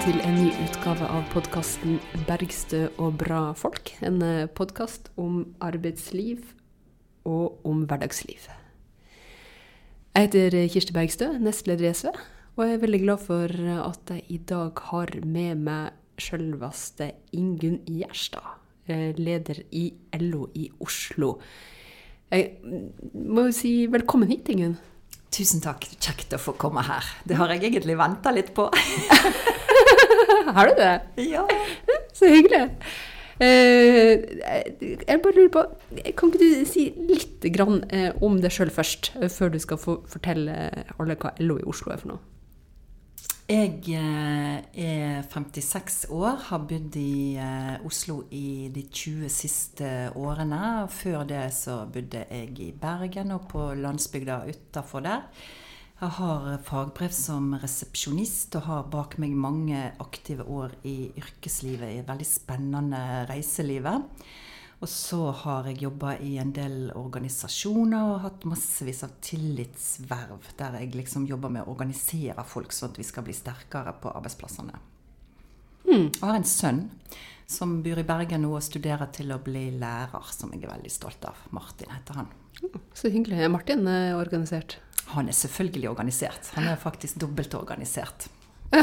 til en ny utgave av podkasten 'Bergstø og bra folk'. En podkast om arbeidsliv og om hverdagsliv. Jeg heter Kirsti Bergstø, nestleder i SV, og jeg er veldig glad for at jeg i dag har med meg sjølveste Ingunn Gjerstad, eh, leder i LO i Oslo. Jeg må jo si velkommen hit, Ingunn. Tusen takk. Kjekt å få komme her. Det har jeg egentlig venta litt på. har du det? Ja. Så hyggelig. Uh, jeg bare lurer på, Kan ikke du si litt grann, uh, om deg sjøl først, uh, før du skal få fortelle alle hva LO i Oslo er for noe? Jeg eh, er 56 år, har bodd i Oslo i de 20 siste årene. Før det så bodde jeg i Bergen og på landsbygda utafor der. Jeg har fagbrev som resepsjonist og har bak meg mange aktive år i yrkeslivet i veldig spennende reiselivet. Og så har jeg jobba i en del organisasjoner og hatt massevis av tillitsverv der jeg liksom jobber med å organisere folk sånn at vi skal bli sterkere på arbeidsplassene. Mm. Jeg har en sønn som bor i Bergen nå og studerer til å bli lærer, som jeg er veldig stolt av. Martin heter han. Så hyggelig. Martin er organisert? Han er selvfølgelig organisert. Han er faktisk dobbelt organisert.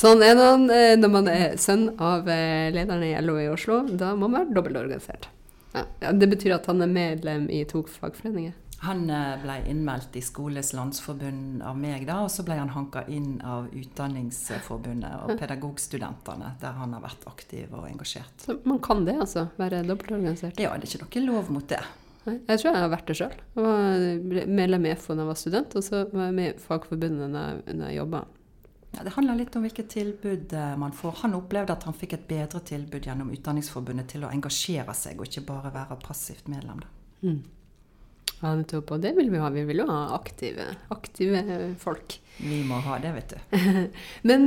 Sånn er det når man er sønn av lederen i LO i Oslo. Da må man være dobbeltorganisert. Ja. Det betyr at han er medlem i to fagforeninger? Han ble innmeldt i Skoles landsforbund av meg, da, og så ble han hanka inn av Utdanningsforbundet og pedagogstudentene, der han har vært aktiv og engasjert. Så man kan det, altså? Være dobbeltorganisert? Ja, det er ikke noe lov mot det. Jeg tror jeg har vært det sjøl. Var medlem i FO da jeg var student, og så var jeg med i Fagforbundet når jeg jobba. Ja, det handler litt om hvilket tilbud man får. Han opplevde at han fikk et bedre tilbud gjennom Utdanningsforbundet til å engasjere seg, og ikke bare være passivt medlem. Da. Mm. Ja, nettopp. Og det vil vi ha. Vi vil jo ha aktive, aktive folk. Vi må ha det, vet du. men,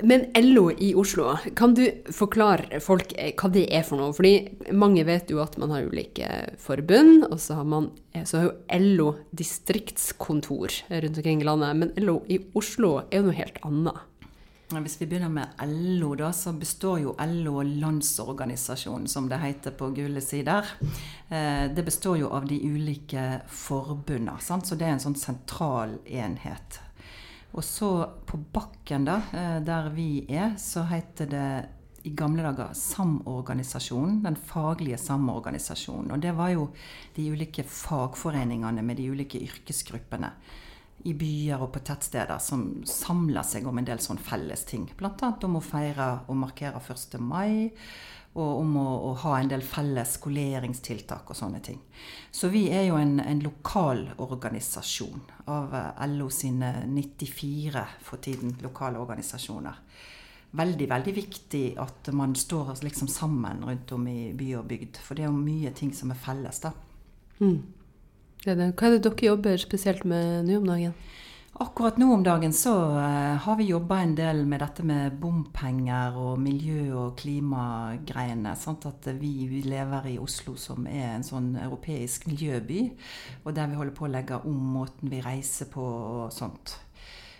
men, LO i Oslo, kan du forklare folk hva det er for noe? Fordi mange vet jo at man har ulike forbund, og så har, man, så har jo LO distriktskontor rundt omkring i landet. Men LO i Oslo er jo noe helt annet. Hvis vi begynner med LO, da, så består jo LO Landsorganisasjonen, som det heter på gule sider. Det består jo av de ulike forbundene. Så det er en sånn sentral enhet. Og så på bakken, da, der vi er, så heter det i gamle dager Samorganisasjonen. Den faglige samorganisasjonen. Og det var jo de ulike fagforeningene med de ulike yrkesgruppene i byer og på tettsteder som samler seg om en del sånn felles ting. Bl.a. om å feire og markere 1. mai, og om å, å, ha en del felles skoleringstiltak og sånne ting. Så vi er jo en, en lokal organisasjon av LO sine 94 for tiden lokale organisasjoner. Veldig, veldig viktig at man står liksom sammen rundt om i by og bygd. For det er jo mye ting som er felles, da. Mm. Hva er det dere jobber spesielt med nå om dagen? Akkurat nå om dagen så uh, har vi jobba en del med dette med bompenger og miljø- og klimagreiene. Sant? At vi, lever i Oslo, som er en sånn europeisk miljøby. Og der vi holder på å legge om måten vi reiser på og sånt.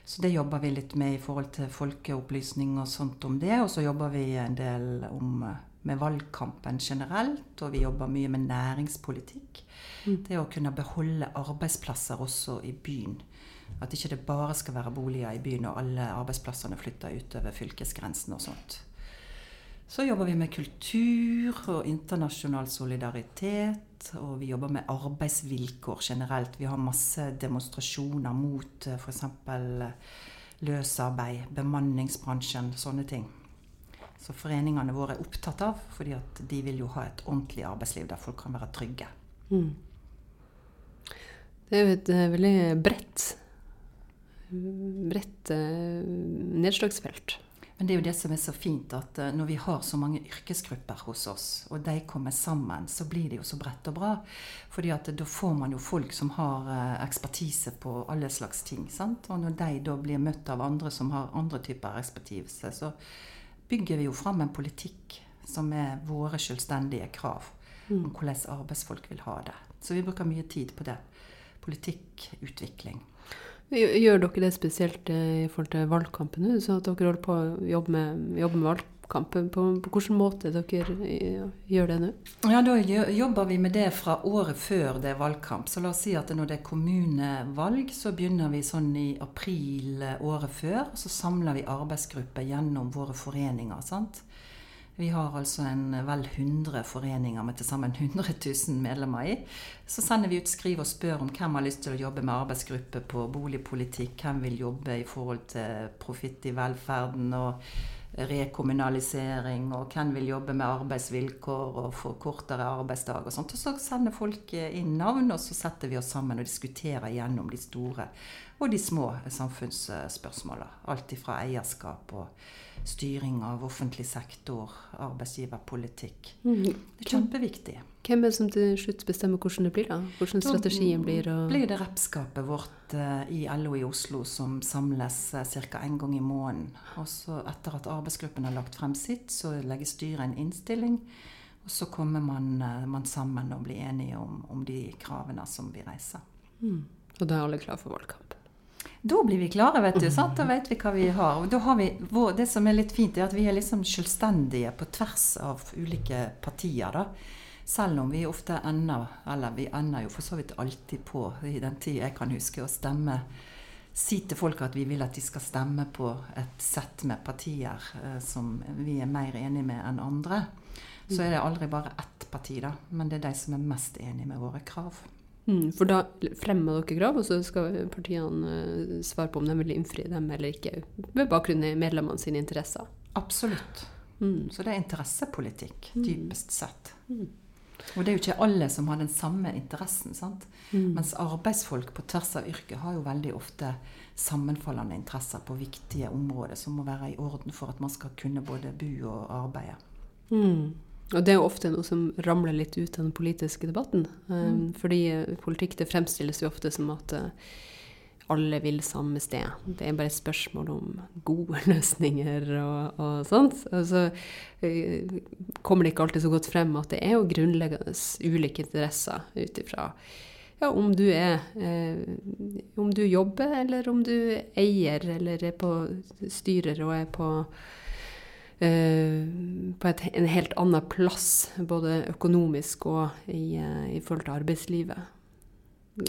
Så det jobber vi litt med i forhold til folkeopplysning og sånt om det. Og så jobber vi en del om, med valgkampen generelt, og vi jobber mye med næringspolitikk. Det å kunne beholde arbeidsplasser også i byen. At ikke det bare skal være boliger i byen og alle arbeidsplassene flytter utover fylkesgrensen og sånt. Så jobber vi med kultur og internasjonal solidaritet. Og vi jobber med arbeidsvilkår generelt. Vi har masse demonstrasjoner mot f.eks. løsarbeid, bemanningsbransjen, sånne ting. Så foreningene våre er opptatt av, fordi at de vil jo ha et ordentlig arbeidsliv der folk kan være trygge. Mm. Det er jo et veldig bredt bredt nedslagsfelt. Men det er jo det som er så fint, at når vi har så mange yrkesgrupper hos oss, og de kommer sammen, så blir det jo så bredt og bra. Fordi at da får man jo folk som har ekspertise på alle slags ting. Sant? Og når de da blir møtt av andre som har andre typer ekspertise, så bygger vi jo fram en politikk som er våre selvstendige krav Mm. om hvordan arbeidsfolk vil ha det. Så vi bruker mye tid på det. Politikkutvikling. Gjør dere det spesielt eh, i forhold til valgkampen nå? Så at dere holder på å jobbe med, jobbe med valgkampen. På, på hvilken måte dere eh, gjør det nå? Ja, Da jobber vi med det fra året før det er valgkamp. Så la oss si at når det er kommunevalg, så begynner vi sånn i april året før. Og så samler vi arbeidsgrupper gjennom våre foreninger. sant? Vi har altså en vel 100 foreninger med til sammen 100 000 medlemmer i. Så sender vi ut skriv og spør om hvem har lyst til å jobbe med arbeidsgruppe på boligpolitikk, hvem vil jobbe i forhold til profitt i velferden og rekommunalisering, og hvem vil jobbe med arbeidsvilkår og få kortere arbeidsdag og sånt. Og så sender folk inn navn, og så setter vi oss sammen og diskuterer gjennom de store og de små samfunnsspørsmåla. Alt fra eierskap og styring av offentlig sektor, arbeidsgiverpolitikk. Mm. Det er kjempeviktig. Hvem er det som til slutt bestemmer hvordan det blir? da? Hvordan strategien blir? Da blir det repskapet vårt uh, i LO i Oslo som samles uh, ca. én gang i måneden. Og så etter at arbeidsgruppen har lagt frem sitt, så legger styret en innstilling. Og så kommer man, uh, man sammen og blir enige om, om, de kravene som vi reiser. Mm. Og da er alle klare for valgkamp? Da blir vi klare, vet du. Sant? Da vet vi hva vi har. Og har vi, det som er litt fint, er at vi er liksom selvstendige på tvers av ulike partier. da. Selv om vi ofte ender Eller vi ender jo for så vidt alltid på, i den tid jeg kan huske, å stemme Si til folk at vi vil at de skal stemme på et sett med partier eh, som vi er mer enig med enn andre. Så er det aldri bare ett parti, da. Men det er de som er mest enig med våre krav. Mm, for da fremmer dere krav, og så skal partiene uh, svare på om de vil innfri dem eller ikke, ved bakgrunn i medlemmene sine interesser. Absolutt. Mm. Så det er interessepolitikk, mm. dypest sett. Mm. Og det er jo ikke alle som har den samme interessen. sant? Mm. Mens arbeidsfolk på tvers av yrket har jo veldig ofte sammenfallende interesser på viktige områder som må være i orden for at man skal kunne både bo og arbeide. Mm. Og det er jo ofte noe som ramler litt ut av den politiske debatten. Um, mm. Fordi eh, politikk det fremstilles jo ofte som at uh, alle vil samme sted. Det er bare et spørsmål om gode løsninger og, og sånt. Og så uh, kommer det ikke alltid så godt frem at det er jo grunnleggende ulike interesser ut ifra ja, om du er eh, Om du jobber, eller om du eier, eller er på styrer og er på Eh, på et, en helt annen plass, både økonomisk og i, eh, i forhold til arbeidslivet.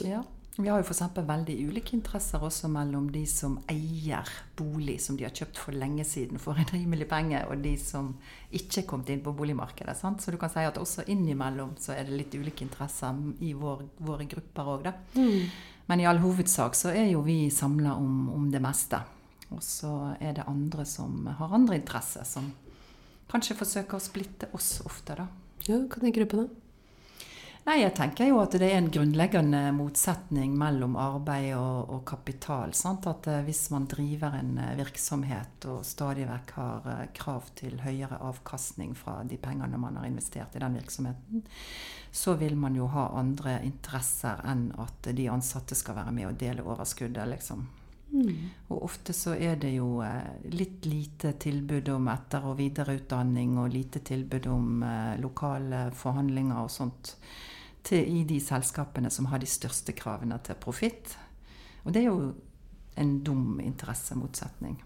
Ja. Vi har jo f.eks. veldig ulike interesser også mellom de som eier bolig som de har kjøpt for lenge siden for en rimelig penge, og de som ikke er kommet inn på boligmarkedet. Sant? Så du kan si at også innimellom så er det litt ulike interesser i vår, våre grupper òg, da. Mm. Men i all hovedsak så er jo vi samla om, om det meste. Og så er det andre som har andre interesser, som kanskje forsøker å splitte oss ofte, da. Ja, Hva tenker du på da? Nei, jeg tenker jo at det er en grunnleggende motsetning mellom arbeid og, og kapital. Sant? At eh, hvis man driver en eh, virksomhet og stadig vekk har eh, krav til høyere avkastning fra de pengene man har investert i den virksomheten, så vil man jo ha andre interesser enn at de ansatte skal være med og dele overskuddet, liksom. Mm. Og ofte så er det jo eh, litt lite tilbud om etter- og videreutdanning, og lite tilbud om eh, lokale forhandlinger og sånt til, i de selskapene som har de største kravene til profitt. Og det er jo en dum interessemotsetning.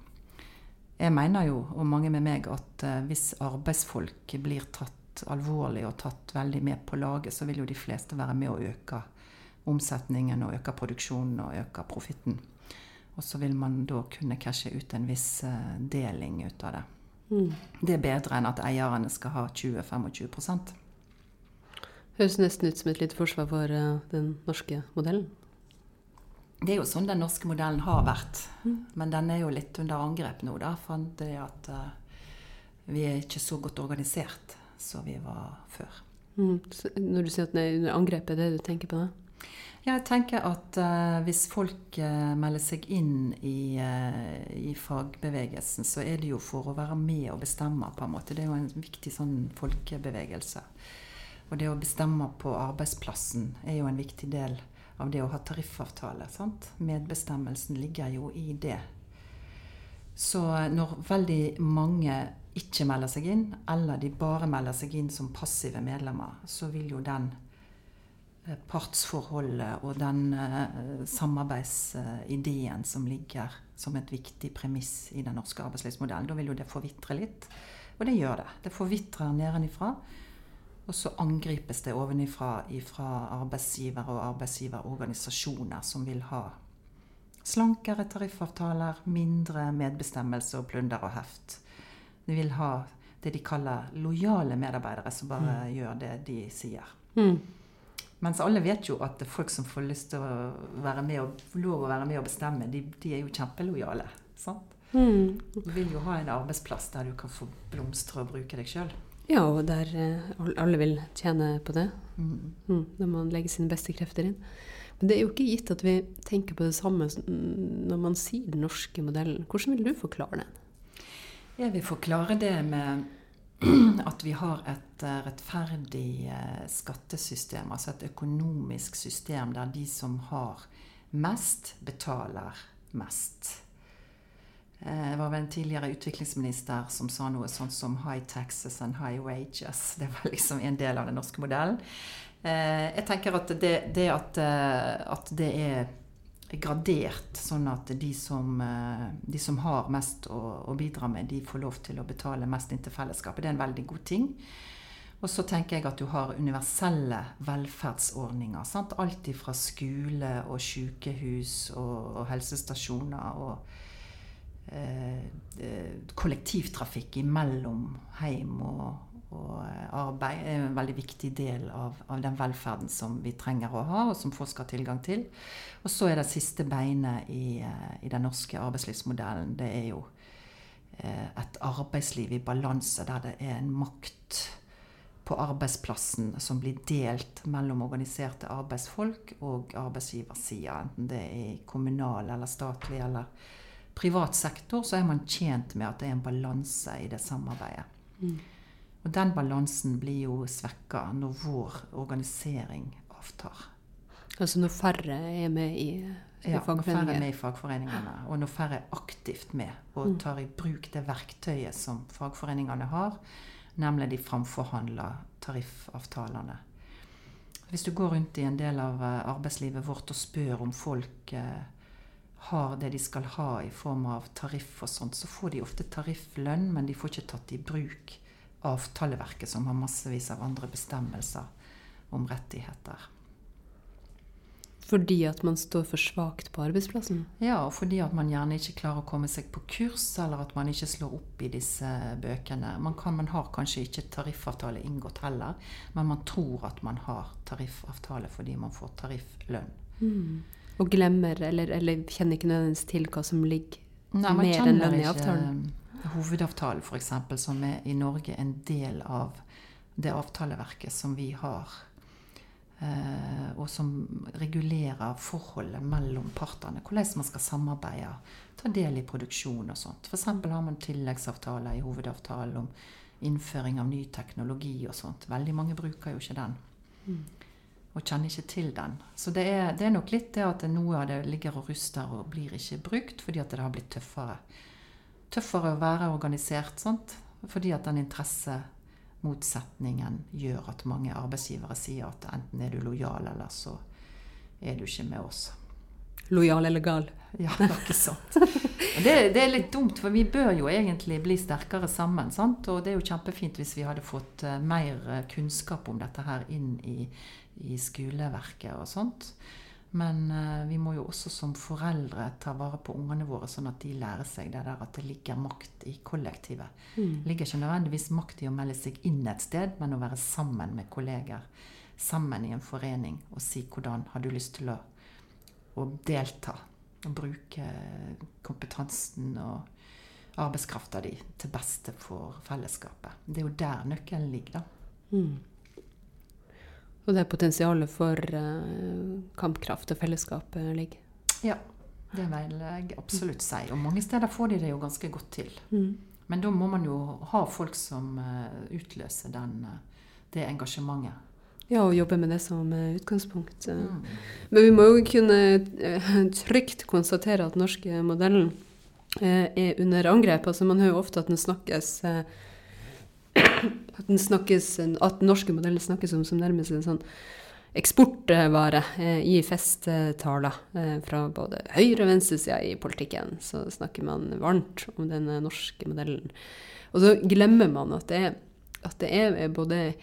Jeg mener jo, og mange med meg, at eh, hvis arbeidsfolk blir tatt alvorlig og tatt veldig med på laget, så vil jo de fleste være med å øke omsetningen og øke produksjonen og øke profitten. Og så vil man da kunne cashe ut en viss uh, deling ut av det. Mm. Det er bedre enn at eierne skal ha 20-25 Høres nesten ut som et lite forsvar for uh, den norske modellen. Det er jo sånn den norske modellen har vært. Mm. Men den er jo litt under angrep nå, da. For det at uh, vi er ikke så godt organisert som vi var før. Mm. når du sier at den er under angrep, er det du tenker på da? Jeg tenker at uh, hvis folk uh, melder seg inn i, uh, i, fagbevegelsen, så er det jo for å være med og bestemme, på en måte. Det er jo en viktig sånn folkebevegelse. Og det å bestemme på arbeidsplassen er jo en viktig del av det å ha tariffavtale. sant? Medbestemmelsen ligger jo i det. Så når veldig mange ikke melder seg inn, eller de bare melder seg inn som passive medlemmer, så vil jo den partsforholdet og den eh, samarbeidsideen som ligger som et viktig premiss i den norske arbeidslivsmodellen. Da vil jo det forvitre litt. Og det gjør det. Det forvitrer nedenifra. Og så angripes det ovenifra fra arbeidsgivere og arbeidsgiverorganisasjoner som vil ha slankere tariffavtaler, mindre medbestemmelse og plunder og heft. De vil ha det de kaller lojale medarbeidere som bare mm. gjør det de sier. Mm. Mens alle vet jo at folk som får lyst til å være med og lov å være med og bestemme, de, de er jo kjempelojale. sant? Mm. Du vil jo ha en arbeidsplass der du kan få blomstre og bruke deg sjøl. Ja, og der eh, alle vil tjene på det. Mm. Mm, når man legger sine beste krefter inn. Men det er jo ikke gitt at vi tenker på det samme når man sier den norske modellen. Hvordan vil du forklare den? Jeg vil forklare det med at vi har et eh, rettferdig eh, skattesystem, altså et økonomisk system der de som har mest, betaler mest. Eh, det var vel en tidligere utviklingsminister som sa noe sånt som 'high taxes and high wages'. Det var liksom en del av den norske modellen. Eh, jeg tenker at det, det at, eh, at, det er gradert, sånn at de som, de som har mest å, å, bidra med, de får lov til å betale mest inn til fellesskapet, det er en veldig god ting. Og så tenker jeg at du har universelle velferdsordninger. Sant? Alt fra skole og sykehus og, og helsestasjoner. og Eh, eh, kollektivtrafikk imellom heim og, og, eh, arbeid er en veldig viktig del av, av, den velferden som vi trenger å ha, og som folk skal ha tilgang til. Og så er det siste beinet i, i den norske arbeidslivsmodellen. Det er jo et arbeidsliv i balanse der det er en makt på arbeidsplassen som blir delt mellom organiserte arbeidsfolk og arbeidsgiversida, enten det er kommunal eller statlig eller privat sektor, så er man tjent med at det er en balanse i det samarbeidet. Mm. Og den balansen blir jo svekka når vår organisering avtar. Altså når færre er med i, i ja, når færre er med i fagforeningene, og når færre er aktivt med og mm. tar i bruk det verktøyet som fagforeningene har, nemlig de framforhandla tariffavtalene. Hvis du går rundt i en del av eh, arbeidslivet vårt og spør om folk eh, har det de skal ha i form av tariff og sånt, så får de ofte tarifflønn, men de får ikke tatt i bruk avtaleverket, som har massevis av andre bestemmelser om rettigheter. Fordi at man står for svakt på arbeidsplassen? Ja, og fordi at man gjerne ikke klarer å komme seg på kurs, eller at man ikke slår opp i disse bøkene. Man, kan, man har kanskje ikke tariffavtale inngått heller, men man tror at man har tariffavtale fordi man får tarifflønn. Mm. Og glemmer eller, eller kjenner ikke nødvendigvis til hva som ligger Nei, mer enn lønn i avtalen. Hovedavtalen, f.eks., som er i Norge en del av det avtaleverket som vi har. Eh, og som regulerer forholdet mellom partene. Hvordan man skal samarbeide, ta del i produksjon og sånt. F.eks. har man tilleggsavtaler i hovedavtalen om innføring av ny teknologi og sånt. Veldig mange bruker jo ikke den. Mm og kjenner ikke til den. Så det er, det er, nok litt det at noe av det ligger og ruster og blir ikke brukt fordi at det har blitt tøffere. Tøffere å være organisert, sant? fordi at den interessemotsetningen gjør at mange arbeidsgivere sier at enten er du lojal, eller så er du ikke med oss. Lojal eller gal. Ja, det er ikke sant. Det, det, er litt dumt, for vi bør jo egentlig bli sterkere sammen. Sant? Og det er jo kjempefint hvis vi hadde fått uh, mer uh, kunnskap om dette her inn i, i skoleverket og sånt. Men uh, vi må jo også som foreldre ta vare på ungene våre, sånn at de lærer seg det der at det ligger makt i kollektivet. Mm. Det ligger ikke nødvendigvis makt i å melde seg inn et sted, men å være sammen med kolleger. Sammen i en forening og si hvordan har du lyst til å, å delta Og bruke kompetansen og arbeidskrafta di til beste for fellesskapet. Det er jo der nøkkelen ligger, da. Mm. Og det potensialet for uh, kampkraft og fellesskap ligger? Ja, det vil jeg absolutt si. Og mange steder får de det jo ganske godt til. Mm. Men da må man jo ha folk som utløser den, det engasjementet. Ja, og jobbe med det som utgangspunkt. Mm. Men vi må jo kunne eh, trygt konstatere at den norske modellen eh, er under angrep. Altså Man hører jo ofte at den snakkes eh, at den, snakkes, at den norske modellen snakkes om som nærmest en sånn eksportvare eh, i festtaler eh, fra både høyre- og venstresida i politikken. Så snakker man varmt om den norske modellen. Og så glemmer man at det, at det er både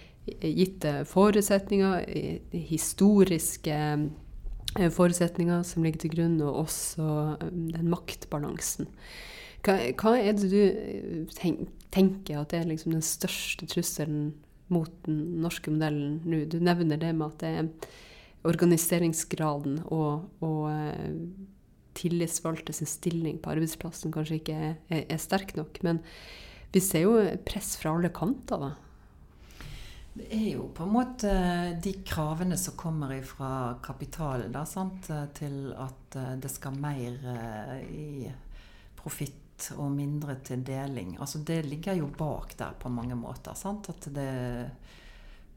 gitte forutsetninger, historiske forutsetninger som ligger til grunn, og også den maktbalansen. Hva, hva er det du tenk, tenker at det er liksom den største trusselen mot den norske modellen nå? Du nevner det med at det er organiseringsgraden og, og uh, tillitsvalgte sin stilling på arbeidsplassen kanskje ikke er, er, er, sterk nok. Men vi ser jo press fra alle kanter, da. Det er jo på en måte de kravene som kommer fra kapitalen da, til at eh, det skal mer uh, i profitt og mindre til deling. Altså det ligger jo bak der på mange måter. Sant? At det,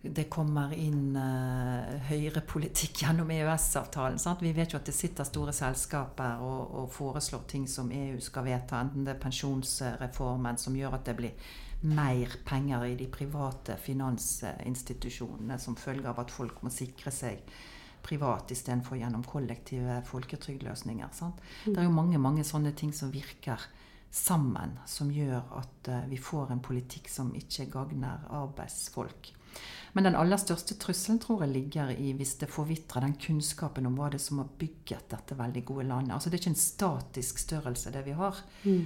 det kommer inn uh, høyrepolitikk gjennom EØS-avtalen. Vi vet jo at det sitter store selskaper og, og, foreslår ting som EU skal vedta. Enten det er pensjonsreformen som gjør at det blir mer penger i de private finansinstitusjonene som følge av at folk må sikre seg privat istedenfor gjennom kollektive folketrygdløsninger. Sant? Det er jo mange mange sånne ting som virker sammen som gjør at uh, vi får en politikk som ikke gagner arbeidsfolk. Men den aller største trusselen tror jeg ligger i hvis det forvitrer den kunnskapen om hva det er som har bygget dette veldig gode landet. Altså Det er ikke en statisk størrelse, det vi har. Mm.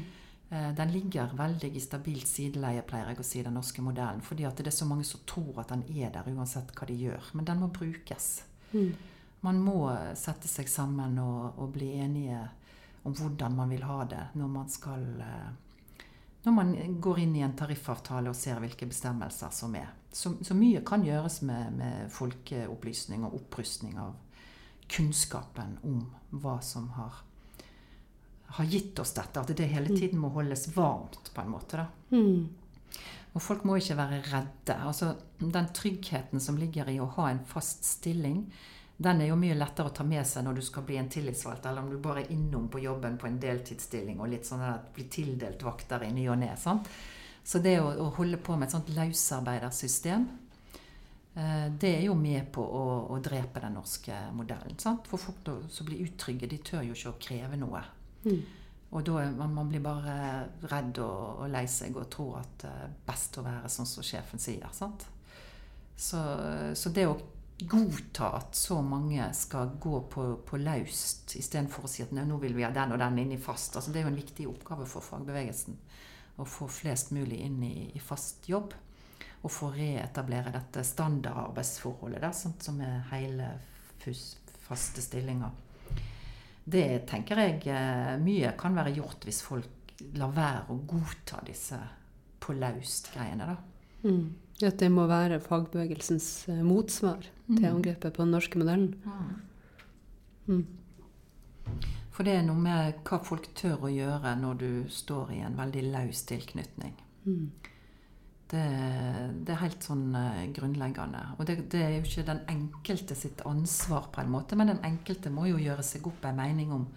Uh, den ligger veldig i stabilt sideleie, pleier jeg å si, den norske modellen. Fordi at det er så mange som tror at den er der uansett hva de gjør. Men den må brukes. Mm. Man må sette seg sammen og, og bli enige om hvordan man vil ha det når man skal eh, når man går inn i en tariffavtale og ser hvilke bestemmelser som er. Så, så mye kan gjøres med, med, folkeopplysning og opprustning av kunnskapen om hva som har, har, gitt oss dette. At det hele mm. tiden må holdes varmt, på en måte. Mm. Og folk må ikke være redde. Altså, den tryggheten som ligger i å ha en fast stilling, den er jo mye lettere å ta med seg når du skal bli en tillitsvalgt, eller om du bare er innom på jobben på en deltidsstilling og litt sånn at blir tildelt vakter i ny og ne. Så det å, å, holde på med et sånt løsarbeidersystem, eh, det er jo med på å, å drepe den norske modellen. Sant? For folk som blir utrygge, de tør jo ikke å kreve noe. Mm. Og da man, man blir bare redd og, og, lei seg og tror at det er best å være sånn som sjefen sier. Sant? Så, så det å godta at så mange skal gå på, på laust, istedenfor å si at nå vil vi ha den og den inn i fast. Altså, det er jo en viktig oppgave for fagbevegelsen å få flest mulig inn i, i fast jobb. Og få reetablere dette standardarbeidsforholdet der, sånt som er hele faste stillinger. Det tenker jeg eh, mye kan være gjort hvis folk lar være å godta disse på laust-greiene. da. Mm. At det må være fagbevegelsens eh, motsvar mm. til angrepet på den norske modellen. Mm. For det er noe med hva folk tør å gjøre når du står i en veldig løs tilknytning. Mm. Det, det, er helt sånn uh, grunnleggende. Og det, det, er jo ikke den enkelte sitt ansvar, på en måte, men den enkelte må jo gjøre seg opp en mening om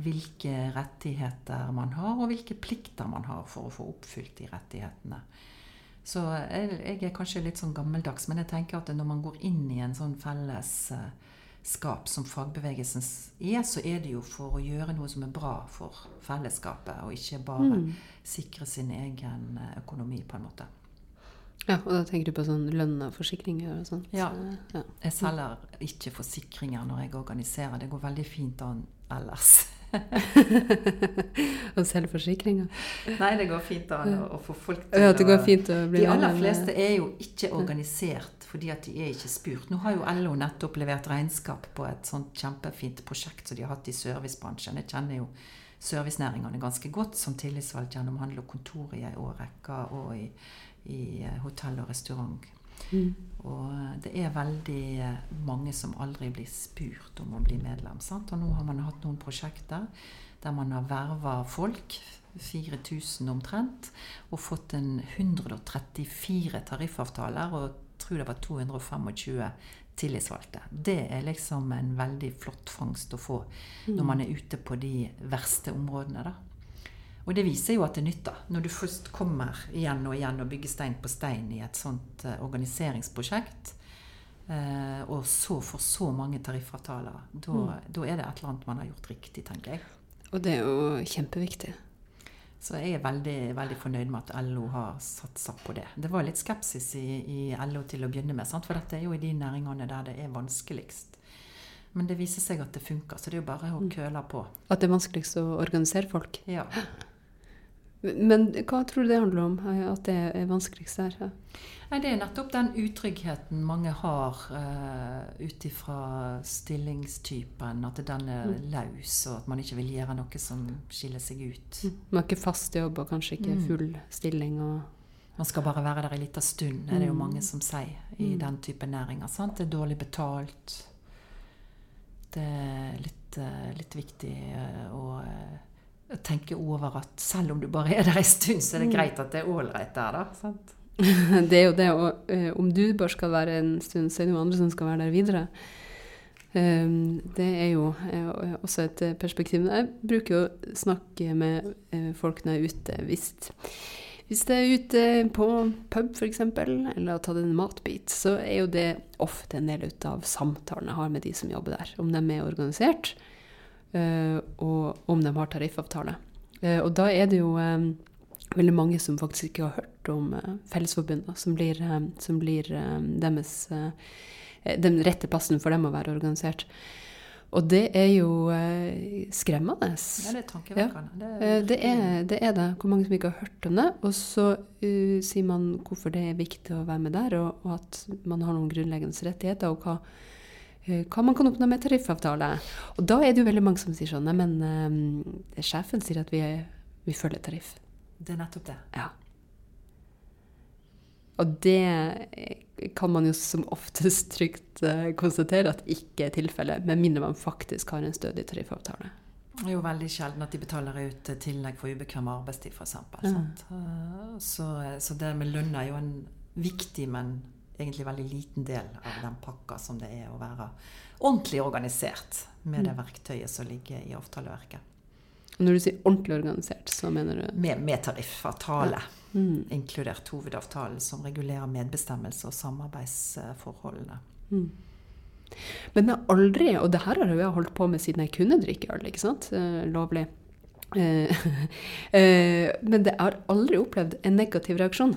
hvilke rettigheter man har, og hvilke plikter man har for å få oppfylt de rettighetene. Så jeg, jeg, er kanskje litt sånn gammeldags, men jeg tenker at når man går inn i en sånn fellesskap som fagbevegelsen er, så er det jo for å gjøre noe som er bra for fellesskapet, og ikke bare mm. sikre sin egen eh, økonomi, på en måte. Ja, og da tenker du på sånn lønn og forsikringer og sånt? Ja. ja. Jeg selger ikke forsikringer når jeg organiserer. Det går veldig fint an ellers. og selvforsikringer? Nei, det går fint an å, å få folk til ja, det går fint å bli De aller fleste er jo ikke organisert fordi at de er ikke spurt. Nå har jo LO nettopp levert regnskap på et sånt kjempefint prosjekt som de har hatt i servicebransjen. Jeg kjenner jo servicenæringene ganske godt som tillitsvalgt gjennom handel og kontor i ei årrekke og i, i hotell og restaurant. Mm. Og det er veldig mange som aldri blir spurt om å bli medlem. Sant? Og nå har man hatt noen prosjekter der man har verva folk, 4000 omtrent, og fått en 134 tariffavtaler og tror det var 225 tillitsvalgte. Det er liksom en veldig flott fangst å få når mm. man er ute på de verste områdene. da. Og det viser jo at det nytter. Når du først kommer igjen og igjen og bygger stein på stein i et sånt uh, organiseringsprosjekt, eh, og så får så mange tariffavtaler, da, Mm. da er det et eller annet man har gjort riktig, tenker jeg. Og det er jo kjempeviktig. Så jeg er veldig, veldig fornøyd med at LO har satsa på det. Det var litt skepsis i, i LO til å begynne med, sant? for dette er jo i de næringene der det er vanskeligst. Men det viser seg at det funker, så det er jo bare å køle på. At det er vanskeligst å organisere folk. Ja. Men hva tror du det handler om? At det er vanskeligst der? Nei, Det er nettopp den utryggheten mange har uh, ut ifra stillingstypen. At den er løs, og at man ikke vil gjøre noe som skiller seg ut. Man har ikke fast jobb og kanskje ikke Mm. full stilling. og... Man skal bare være der en liten stund, er det jo Mm. mange som sier i Mm. den type næringer. Sant? Det er dårlig betalt. Det er litt, eh, litt viktig eh, å tenke over at selv om du bare er der en stund, så er det Mm. greit at det er ålreit der, da. Sant? Det er jo det, og eh, om du bare skal være en stund, så er det jo andre som skal være der videre. Um, det er jo eh, også et eh, perspektiv. Jeg bruker jo å snakke med eh, folk når jeg er ute. Hvis, hvis jeg er ute på pub f.eks., eller har tatt en matbit, så er jo det ofte en del av samtalen jeg har med de som jobber der. Om de er organisert, og om de har tariffavtale. Eh, og da er det jo eh, veldig mange som faktisk ikke har hørt om Fellesforbundet, som blir, eh, som blir eh, deres eh, den rette plassen for dem å være organisert. Og det er jo eh, skremmende. Ja, det er tankevekkende. Eh, er det, er, det er det. Hvor mange som ikke har hørt om det. Og så uh, sier man hvorfor det er viktig å være med der, og, og at man har noen grunnleggende rettigheter, og hva, eh, hva man kan oppnå med tariffavtale. Og da er det jo veldig mange som sier sånn Nei, men uh, sjefen sier at vi, vi følger tariff. det er nettopp det. Ja. Og det kan man jo som oftest trygt uh, konstatere at ikke er tilfellet, med mindre man faktisk har en stødig tariffavtale. Det er jo veldig sjelden at de betaler ut tillegg for ubekvem arbeidstid, f.eks. Ja. Så, så det med lønn er jo en viktig, men egentlig veldig liten del av den pakka som det er å være ordentlig organisert med det verktøyet som ligger i avtaleverket. Når du sier ordentlig organisert, så mener du Med, med tariffavtale, mm, inkludert hovedavtalen som regulerer medbestemmelse og samarbeidsforholdene. mm. Men jeg har aldri, og det her har jeg holdt på med siden jeg kunne drikke øl, ikke sant? Eh, lovlig. Eh, eh, men det har aldri opplevd en negativ reaksjon.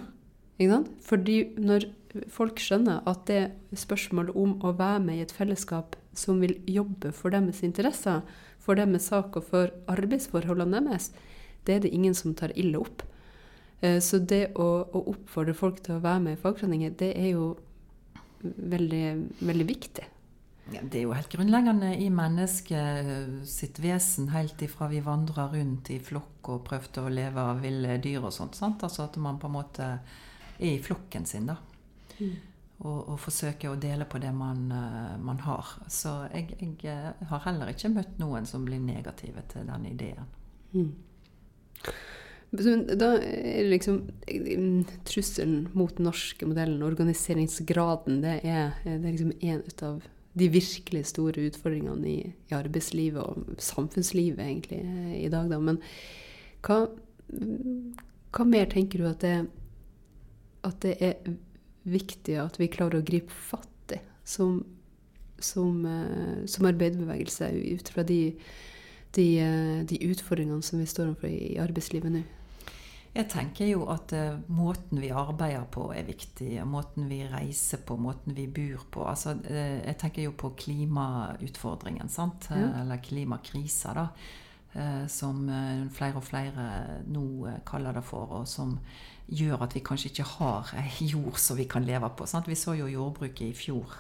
Ikke sant? Fordi når folk skjønner at det spørsmålet om å være med i et fellesskap som vil jobbe for deres interesser, for deres sak og for arbeidsforholdene deres, det er det ingen som tar ille opp. Eh, Så det å, å oppfordre folk til å være med i fagforeninger, det er jo veldig, veldig viktig. Ja, det er jo helt grunnleggende i mennesket sitt vesen, helt ifra vi vandra rundt i flokk og prøvde å leve av ville dyr og sånt. Sant? Altså at man på en måte er i flokken sin, da. Og, og forsøke å dele på det man, eh, man har. Så jeg, jeg eh, har heller ikke møtt noen som blir negative til den ideen. Mm. Da er liksom mm, Trusselen mot den norske modellen, organiseringsgraden, det er, det er liksom en av de virkelig store utfordringene i, i arbeidslivet og samfunnslivet egentlig eh, i dag. Da. Men hva, hva mer tenker du at det, at det er viktig at vi klarer å gripe fatt i som, som, eh, som arbeiderbevegelse ut fra de, de, eh, de utfordringene som vi står overfor i, i arbeidslivet nå? Jeg tenker jo at uh, måten vi arbeider på er viktig. Måten vi reiser på, måten vi bor på. Altså, uh, jeg tenker jo på klimautfordringen, sant? Ja. Eller klimakrisa, da. Eh, som eh, flere og flere nå eh, kaller det for, og som gjør at vi kanskje ikke har ei jord som vi kan leve på. Sant? Vi så jo jordbruket i fjor.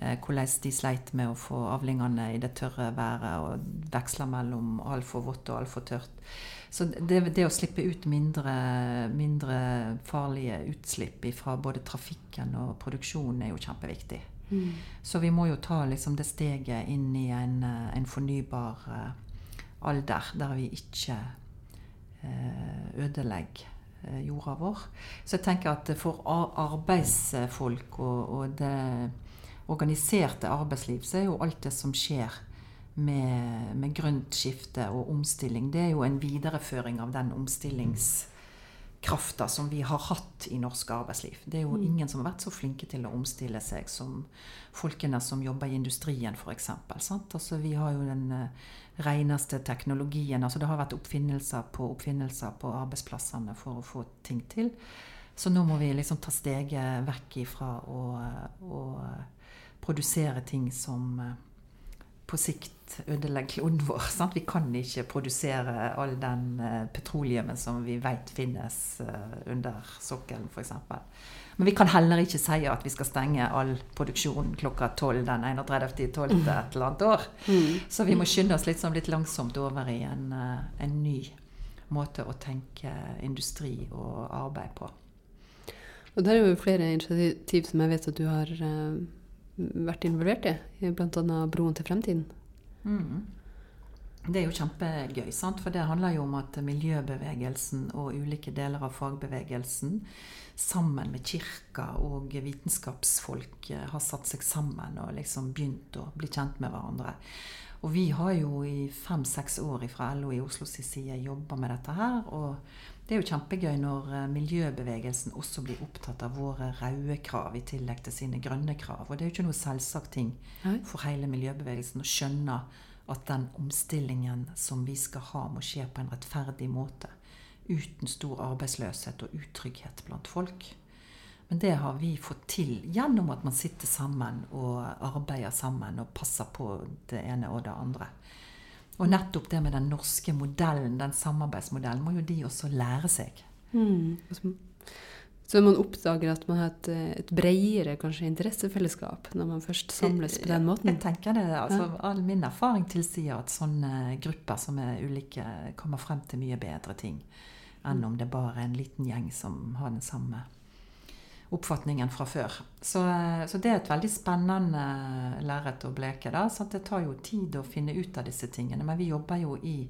Hvordan de sleit med å få avlingene i det tørre været og veksle mellom altfor vått og altfor tørt. Så det, det å slippe ut mindre, mindre farlige utslipp fra både trafikken og produksjonen er jo kjempeviktig. Så vi må jo ta liksom det steget inn i en, en fornybar alder, der vi ikke eh, ødelegger eh, jorda vår. Så jeg tenker at for arbeidsfolk og, og det organiserte arbeidsliv, så er jo alt det som skjer med, med grønt skifte og omstilling, det er jo en videreføring av den krafta som vi har hatt i norsk arbeidsliv. Det er jo Mm. ingen som har vært så flinke til å omstille seg som folkene som jobber i industrien, f.eks. Altså, vi har jo den eh, reneste teknologien. Altså, det har vært oppfinnelser på oppfinnelser på arbeidsplassene for å få ting til. Så nå må vi liksom ta steget vekk ifra å, å produsere ting som eh, på sikt ødelegge kloden vår. Sant? Vi kan ikke produsere all den eh, petroleumen som vi vet finnes eh, under sokkelen, f.eks. Men vi kan heller ikke si at vi skal stenge all produksjon klokka 12 den 31.12. et eller annet år. Mm. Så vi må skynde oss litt, sånn litt langsomt over i en, eh, en ny måte å tenke industri og arbeid på. Og der er jo flere initiativ som jeg vet at du har vært involvert i, bl.a. Broen til fremtiden. Mm. Det er jo kjempegøy, sant? for det handler jo om at miljøbevegelsen og ulike deler av fagbevegelsen sammen med kirka og vitenskapsfolk eh, har satt seg sammen og liksom begynt å bli kjent med hverandre. Og vi har jo i fem-seks år fra LO i Oslo sin side jobba med dette her. Og det er jo kjempegøy når eh, miljøbevegelsen også blir opptatt av våre røde krav i tillegg til sine grønne krav. Og det er jo ikke noe selvsagt ting for hele miljøbevegelsen å skjønne at den omstillingen som vi skal ha, må skje på en rettferdig måte. Uten stor arbeidsløshet og utrygghet blant folk. Men det har vi fått til gjennom at man sitter sammen og arbeider sammen og passer på det ene og det andre. Og nettopp det med den norske modellen, den samarbeidsmodellen, må jo de også lære seg. Mm. Så- man oppdager at man har et, eh, et bredere kanskje interessefellesskap når man først samles på den måten. Jeg tenker det, altså All min erfaring tilsier at sånne grupper som er ulike, kommer frem til mye bedre ting enn om det bare er en liten gjeng som har den samme oppfatningen fra før. Så, eh, så det er et veldig spennende lerret å bleke. da, så Det tar jo tid å finne ut av disse tingene. Men vi jobber jo i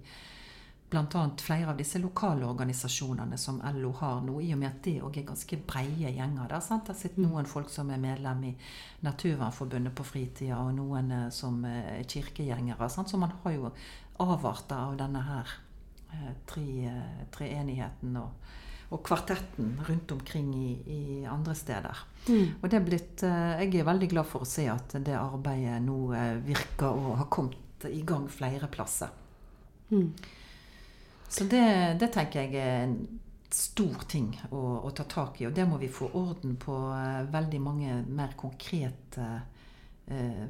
bl.a. flere av disse lokale organisasjonene som LO har nå, i og med at de òg er ganske breie gjenger. Der, sant? Der sitter noen folk som er medlem i Naturvernforbundet på fritida, og noen eh, som er kirkegjengere. Sant? Så man har jo avarter av denne her treenigheten. tre- eh, og, og kvartetten rundt omkring i, i andre steder. Mm. Og det er blitt, eh, jeg er veldig glad for å se at det arbeidet nå eh, virker og har kommet i gang flere plasser. Mm. Så det, det tenker jeg er en stor ting å, å ta tak i. Og det må vi få orden på eh, veldig mange mer konkrete eh,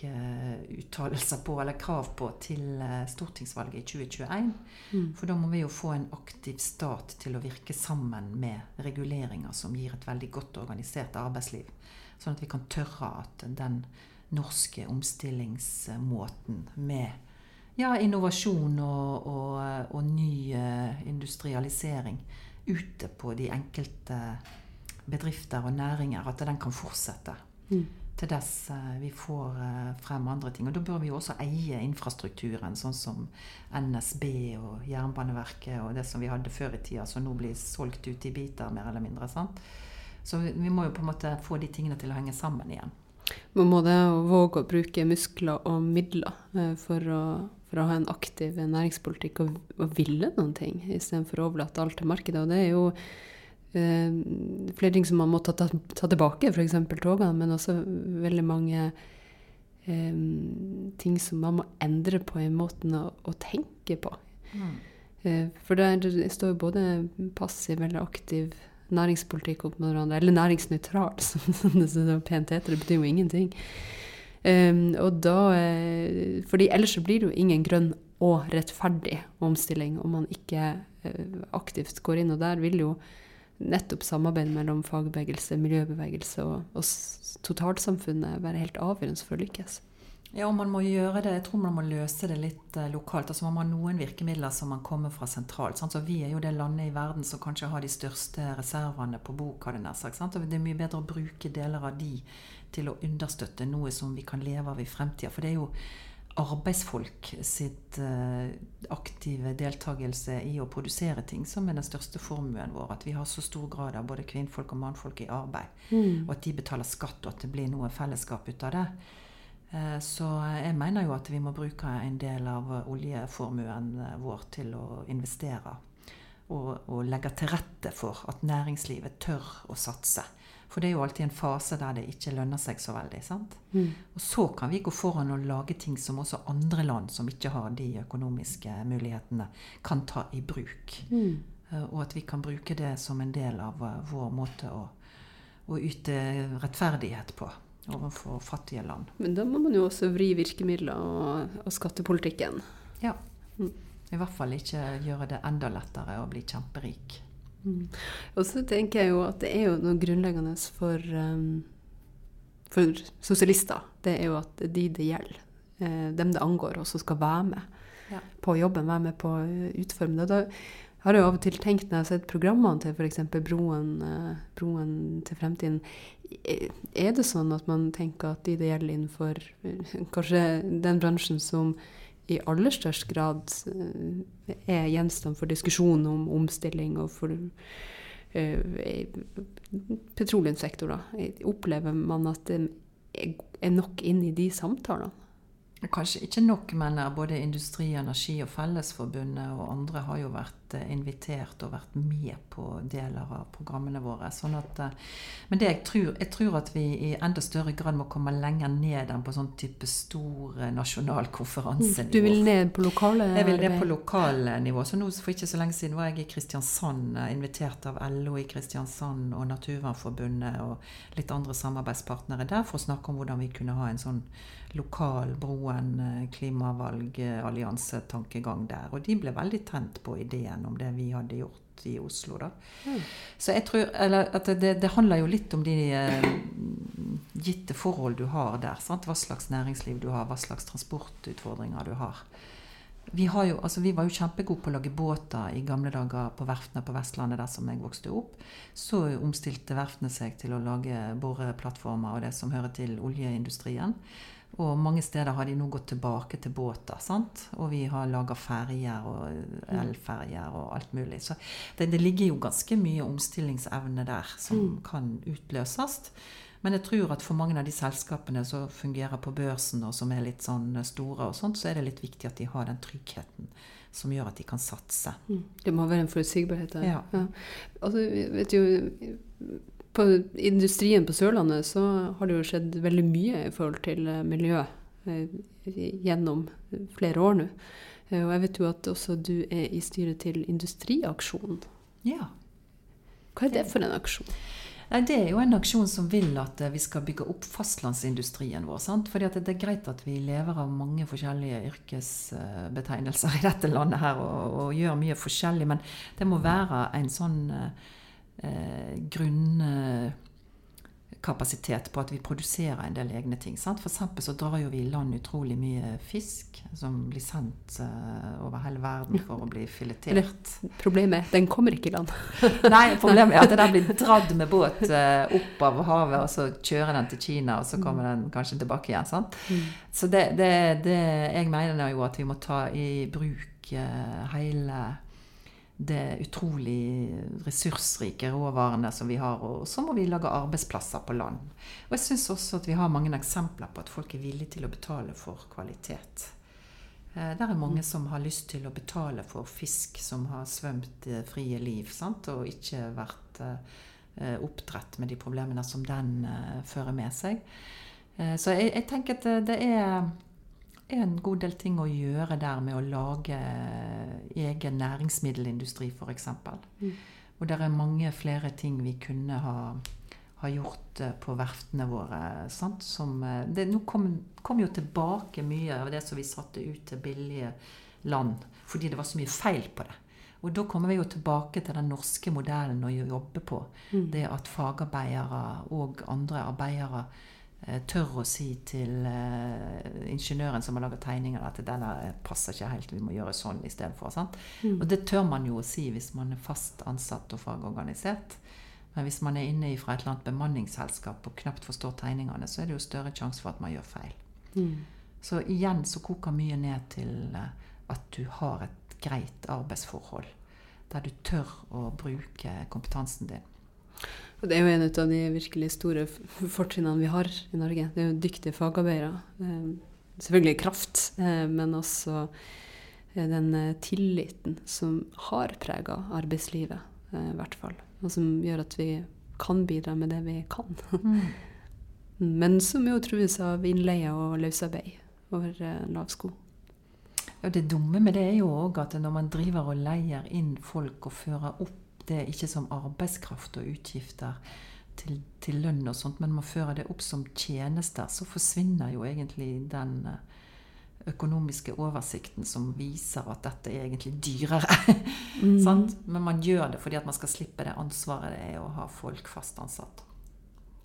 politikkuttalelser på, eller krav på, til eh, stortingsvalget i 2021. Mm. For da må vi jo få en aktiv stat til å virke sammen med reguleringer som gir et veldig godt organisert arbeidsliv. Sånn at vi kan tørre at den norske omstillingsmåten med ja, innovasjon og, og, og ny eh, industrialisering ute på de enkelte bedrifter og næringer, at den kan fortsette Mm. Til dess eh, vi får eh, frem andre ting. Og da bør vi jo også eie infrastrukturen, sånn som NSB og Jernbaneverket og det som vi hadde før i tida, som nå blir solgt ut i biter, mer eller mindre. sant? Så vi, må jo på en måte få de tingene til å henge sammen igjen. Man må det våge å bruke muskler og midler eh, for å, for å ha en aktiv næringspolitikk og, og ville noen ting, istedenfor å overlate alt til markedet. Og det er jo flere ting som man må ta, ta, ta tilbake, f.eks. togene, men også veldig mange eh, ting som man må endre på i måten å, å tenke på. Eh, For det, er- står jo både passiv eller aktiv næringspolitikk opp mot hverandre, eller næringsnøytral, som det så pent heter. Det betyr jo ingenting. Um, og da, eh, fordi ellers så blir det jo ingen grønn og rettferdig omstilling om man ikke uh, aktivt går inn. Og der vil jo nettopp samarbeid mellom fagbevegelse, miljøbevegelse og, og totalsamfunnet være helt avgjørende for å lykkes. Ja, og man må gjøre det, jeg tror man må løse det litt eh, lokalt. altså Man må ha noen virkemidler som man kommer fra sentralt. Sant? Så Vi er jo det landet i verden som kanskje har de største reservene på bok. har det nær sagt, sant? Og det er mye bedre å bruke deler av de til å understøtte noe som vi kan leve av i fremtida. For det er jo arbeidsfolk sitt eh, aktive deltakelse i å produsere ting som er den største formuen vår. At vi har så stor grad av både kvinnfolk og mannfolk i arbeid. Og at de betaler skatt, og at det blir noe fellesskap ut av det. Eh, Så jeg mener jo at vi må bruke en del av oljeformuen vår til å investere. og, og legge til rette for at næringslivet tør å satse. For det er jo alltid en fase der det ikke lønner seg så veldig. sant? Mm. Og så kan vi gå foran og lage ting som også andre land som ikke har de økonomiske mulighetene, kan ta i bruk. Mm. Eh, Og at vi kan bruke det som en del av eh, vår måte å, å yte rettferdighet på overfor fattige land. Men da må man jo også vri virkemidler og, og skattepolitikken. Ja. Mm. I hvert fall ikke gjøre det enda lettere å bli kjemperik. Mm. Og så tenker jeg jo at det er jo noe grunnleggende for, um, for sosialister. Det er jo at de det gjelder, eh, dem det angår, også skal være med Ja. på jobben, være med på å utforme det. Da har jeg jo av og til tenkt når jeg har sett programmene til f.eks. Broen, eh, Broen til fremtiden, eh, er det sånn at man tenker at de det gjelder innenfor eh, kanskje den bransjen som i aller størst grad eh, er gjenstand for diskusjon om omstilling og for petroleumssektorer. Opplever man at det er nok inn i de samtalene? Kanskje ikke nok, men eh, både Industri, Energi og Fellesforbundet og andre har jo vært eh, invitert og vært med på deler av programmene våre. Sånn at, eh, men det jeg tror, jeg tror at vi i enda større grad må komme lenger ned enn på sånn type stor nasjonal konferansenivå. Du vil ned på lokale Jeg vil ned på på lokalnivå. Så nå for ikke så lenge siden var jeg i Kristiansand, invitert av LO i Kristiansand og Naturvernforbundet og litt andre samarbeidspartnere der for å snakke om hvordan vi kunne ha en sånn lokal Broen eh, der. Og de ble veldig tent på ideen om det vi hadde gjort i Oslo, da. Mm. Så jeg tror eller at det, det handler jo litt om de eh, gitte forhold du har der. Sant? Hva slags næringsliv du har, hva slags transportutfordringer du har. Vi, har jo, altså vi var jo kjempegode på å lage båter i gamle dager på verftene på Vestlandet, der som jeg vokste opp. Så omstilte verftene seg til å lage boreplattformer og det som hører til oljeindustrien. Og mange steder har de nå gått tilbake til båter. sant? Og vi har laga ferjer og elferjer og alt mulig. Så det, det ligger jo ganske mye omstillingsevne der som Mm. kan utløses. Men jeg tror at for mange av de selskapene som fungerer på børsen, og som er litt sånn store, og sånt, så er det litt viktig at de har den tryggheten som gjør at de kan satse. Mm. Det må være en forutsigbarhet der. Ja. Altså, jeg vet jo, på industrien på Sørlandet så har det jo skjedd veldig mye i forhold til eh, miljø eh, gjennom flere år nå. Eh, Og jeg vet jo at også du er i styret til Industriaksjonen. Ja. Hva er det for en aksjon? Det er jo en aksjon som vil at vi skal bygge opp fastlandsindustrien vår. sant? Fordi det er greit at vi lever av mange forskjellige yrkesbetegnelser i dette landet her og, og gjør mye forskjellig, men det må være en sånn grunnkapasitet på at vi produserer en del egne ting. sant? For eksempel så drar jo vi i land utrolig mye fisk som blir sendt eh, over hele verden for å bli filetert. Problemet er den kommer ikke i land. Nei, problemet er at den blir dratt med båt eh, opp av havet, og så kjører den til Kina, og så kommer den kanskje tilbake igjen. sant? Så det, det, det jeg mener jo at vi må ta i bruk eh, hele det utrolig ressursrike råvarene som vi har, og så må vi lage arbeidsplasser på land. Og jeg syns også at vi har mange eksempler på at folk er villige til å betale for kvalitet. Der Det er mange som har lyst til å betale for fisk som har svømt eh, frie liv, sant? og ikke vært eh, oppdrett med de problemene som den eh, fører med seg. Eh, Så jeg, jeg tenker at det er, er en god del ting å gjøre der med å lage eh, egen næringsmiddelindustri, f.eks. Mm. Og det er mange flere ting vi kunne ha, ha gjort eh, på verftene våre. Sant? Som, eh, det, nå kom, kom jo tilbake mye av det som vi satte ut til billige land, fordi det var så mye feil på det. Og da kommer vi jo tilbake til den norske modellen å jobbe på. Mm. Det at fagarbeidere og andre arbeidere tør å si til eh, ingeniøren som har laget tegninger, at det der passer ikke helt, vi må gjøre sånn istedenfor. Mm. Og det tør man jo å si hvis man er fast ansatt og fagorganisert. Men hvis man er inne fra et eller annet bemanningsselskap og knapt forstår tegningene, så er det jo større sjanse for at man gjør feil. Mm. Så igjen så koker mye ned til eh, at du har et greit arbeidsforhold. Der du tør å bruke kompetansen din. Og det er jo en av de virkelig store fortrinnene vi har i Norge. Det er jo dyktige fagarbeidere. Eh, selvfølgelig kraft, eh, men også den eh, tilliten som har prega arbeidslivet, i hvert fall. Og som gjør at vi kan bidra med det vi kan. Mm. Men som jo trues av innleie og løsarbeid over lav sko. Ja, Det dumme med det er jo òg at når man driver og leier inn folk og fører opp det ikke som arbeidskraft og utgifter til, til lønn og sånt, men man fører det opp som tjenester, så forsvinner jo egentlig den eh, økonomiske oversikten som viser at dette er egentlig dyrere. Mm. sant? Men man gjør det fordi at man skal slippe det ansvaret det er å ha folk fast ansatt.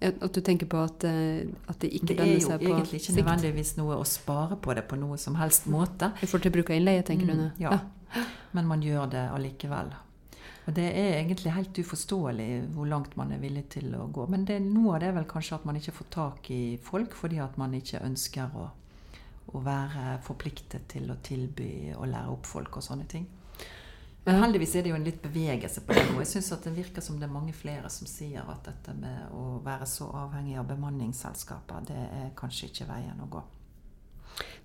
At du tenker på at, eh, at det ikke Det er jo egentlig ikke sikt? nødvendigvis noe å spare på det på noe som helst måte. I forhold til bruk av innleie, tenker du nå? Mm, ja. Men man gjør det allikevel. Og det er egentlig helt uforståelig hvor langt man er villig til å gå. Men det, noe av det er vel kanskje at man ikke får tak i folk fordi at man ikke ønsker å, å være forpliktet til å tilby og lære opp folk og sånne ting. Men heldigvis er det jo en litt bevegelse på det nå. Jeg syns det virker som det er mange flere som sier at dette med å være så avhengig av bemanningsselskaper, det er kanskje ikke veien å gå.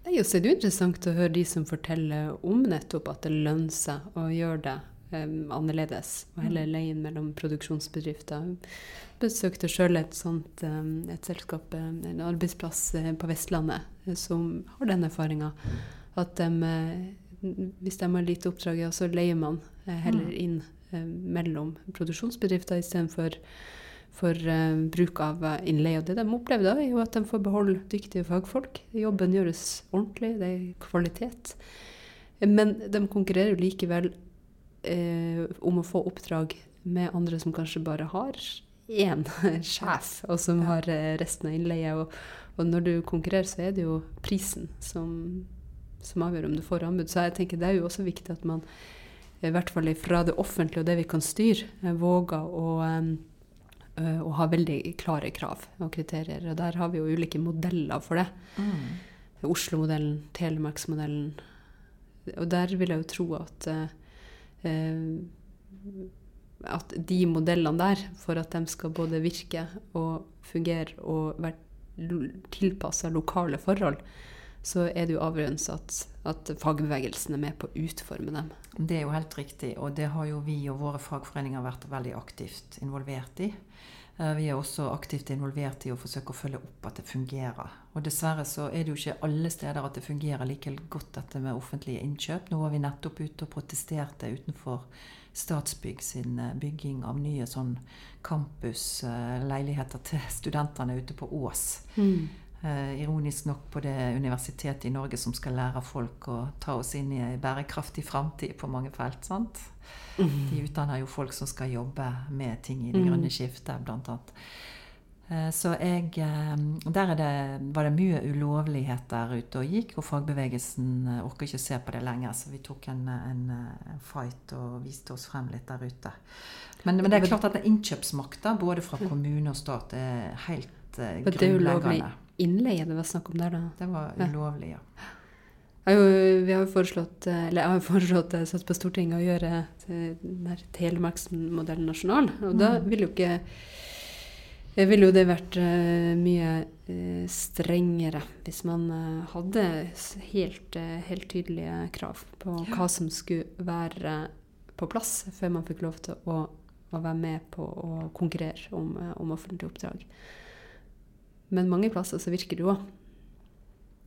Nei, og er det jo interessant å høre de som forteller om nettopp at det lønner seg å gjøre det em, annerledes, og heller leie inn mellom produksjonsbedrifter. Besøkte sjøl et sånt um, et selskap, en arbeidsplass eh, på Vestlandet, eh, som har den erfaringa at de, eh, hvis de har lite oppdrag, ja, så leier man heller inn eh, mellom produksjonsbedrifter istedenfor for uh, bruk av innleie. Og det de opplever da, er jo at de får beholde dyktige fagfolk. Jobben gjøres ordentlig, det er kvalitet. Men de konkurrerer jo likevel eh, om å få oppdrag med andre som kanskje bare har én sjef, og som har eh, resten av innleie. Og, og når du konkurrerer, så er det jo prisen som, som avgjør om du får anbud. Så jeg tenker det er jo også viktig at man, i hvert fall fra det offentlige og det vi kan styre, eh, våger å og har ha veldig klare krav og kriterier. Og der har vi jo ulike modeller for det. Oslo-modellen, Telemarksmodellen. Og der vil jeg jo tro at eh, eh, at de modellene der, for at de skal både virke og fungere og være tilpassa lokale forhold, så er det jo avgjørende at, at fagbevegelsen er med på å utforme dem. Det er jo helt riktig, og det har jo vi og våre fagforeninger vært veldig aktivt involvert i. Eh, Vi er også aktivt involvert i å forsøke å følge opp at det fungerer. Og dessverre så er det jo ikke alle steder at det fungerer like godt dette med offentlige innkjøp. Nå var vi nettopp ute og protesterte utenfor Statsbygg sin eh, bygging av nye sånn campusleiligheter til studentene ute på Ås. Eh, ironisk nok på det universitetet i Norge som skal lære folk å ta oss inn i en bærekraftig framtid på mange felt. sant? De utdanner jo folk som skal jobbe med ting i det Mm. grønne skiftet, blant annet. Eh, Så jeg eh, Der er det, var det mye ulovlighet der ute og gikk, og fagbevegelsen eh, orker ikke se på det lenger, så vi tok en, en, en fight og viste oss frem litt der ute. Men, men det er klart at innkjøpsmakta, både fra kommune og stat, er helt grunnleggende. Men det ulovlig innleie det var snakk om der, da. Det var ulovlig, ja. Har jo, vi har jo foreslått, eh, eller jeg har foreslått eh, satt på Stortinget å gjøre eh, den Telemarksmodellen nasjonal. Og da ville vil jo ikke ville jo det vært mye strengere hvis man hadde helt, helt tydelige krav på hva som skulle være på plass før man fikk lov til å, å være med på å konkurrere om, om offentlige oppdrag. Men mange plasser så virker det jo òg.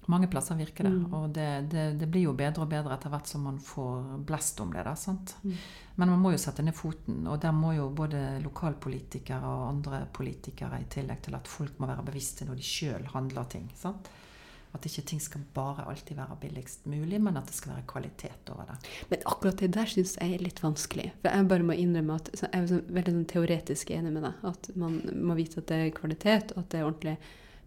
Mange plasser virker det. Mm. Og det, det, det blir jo bedre og bedre etter hvert som man får blest om det. Da, sant? Mm. Men man må jo sette ned foten, og der må jo både lokalpolitikere og andre politikere, i tillegg til at folk må være bevisste når de sjøl handler ting. Sant? At ikke ting skal bare alltid være billigst mulig, men at det skal være kvalitet over det. Men akkurat det der syns jeg er litt vanskelig. For jeg bare må innrømme at jeg er veldig sånn teoretisk enig med deg. At man må vite at det er kvalitet, og at det er ordentlig.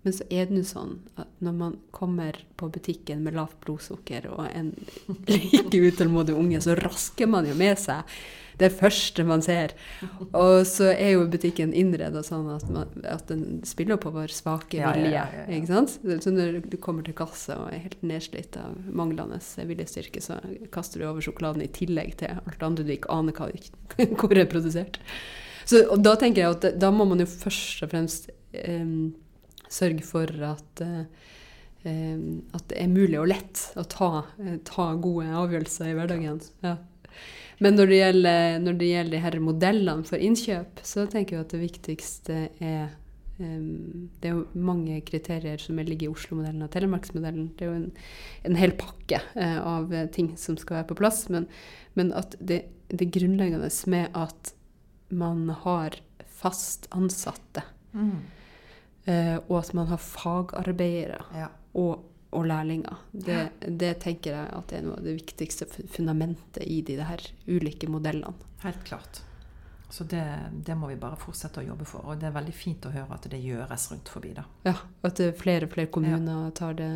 Men så er det nå sånn at når man kommer på butikken med lavt blodsukker og en like utålmodig unge, så rasker man jo med seg det første man ser. Og så er jo butikken innreda sånn at, man, at den spiller på vår svake vilje. ja, ja, ja. Ikke sant? Så når du kommer til kassa og er helt nedslitt av manglende viljestyrke, så kaster du over sjokoladen i tillegg til alt det andre du ikke aner hva, hvor er produsert. Så, da tenker jeg at da må man jo først og fremst em, sørge for at eh, eh, at det er mulig og lett å ta, eh, ta gode avgjørelser i hverdagen. Ja. Men når det gjelder, når det gjelder de her modellene for innkjøp, så tenker jeg at det viktigste er Det er jo mange kriterier som ligger i Oslo-modellen og Telemarksmodellen. Det er jo en, en hel pakke av ting som skal være på plass. Men, men at det, det grunnleggende med at man har fast ansatte, mm. Uh, og at man har fagarbeidere. Ja. og og lærlinger. Det, det, tenker jeg at er noe av det viktigste fundamentet i de her ulike modellene. Helt klart. Så det, det, må vi bare fortsette å jobbe for. Og det er veldig fint å høre at det gjøres rundt forbi. da. Ja, at flere og flere kommuner ja. tar det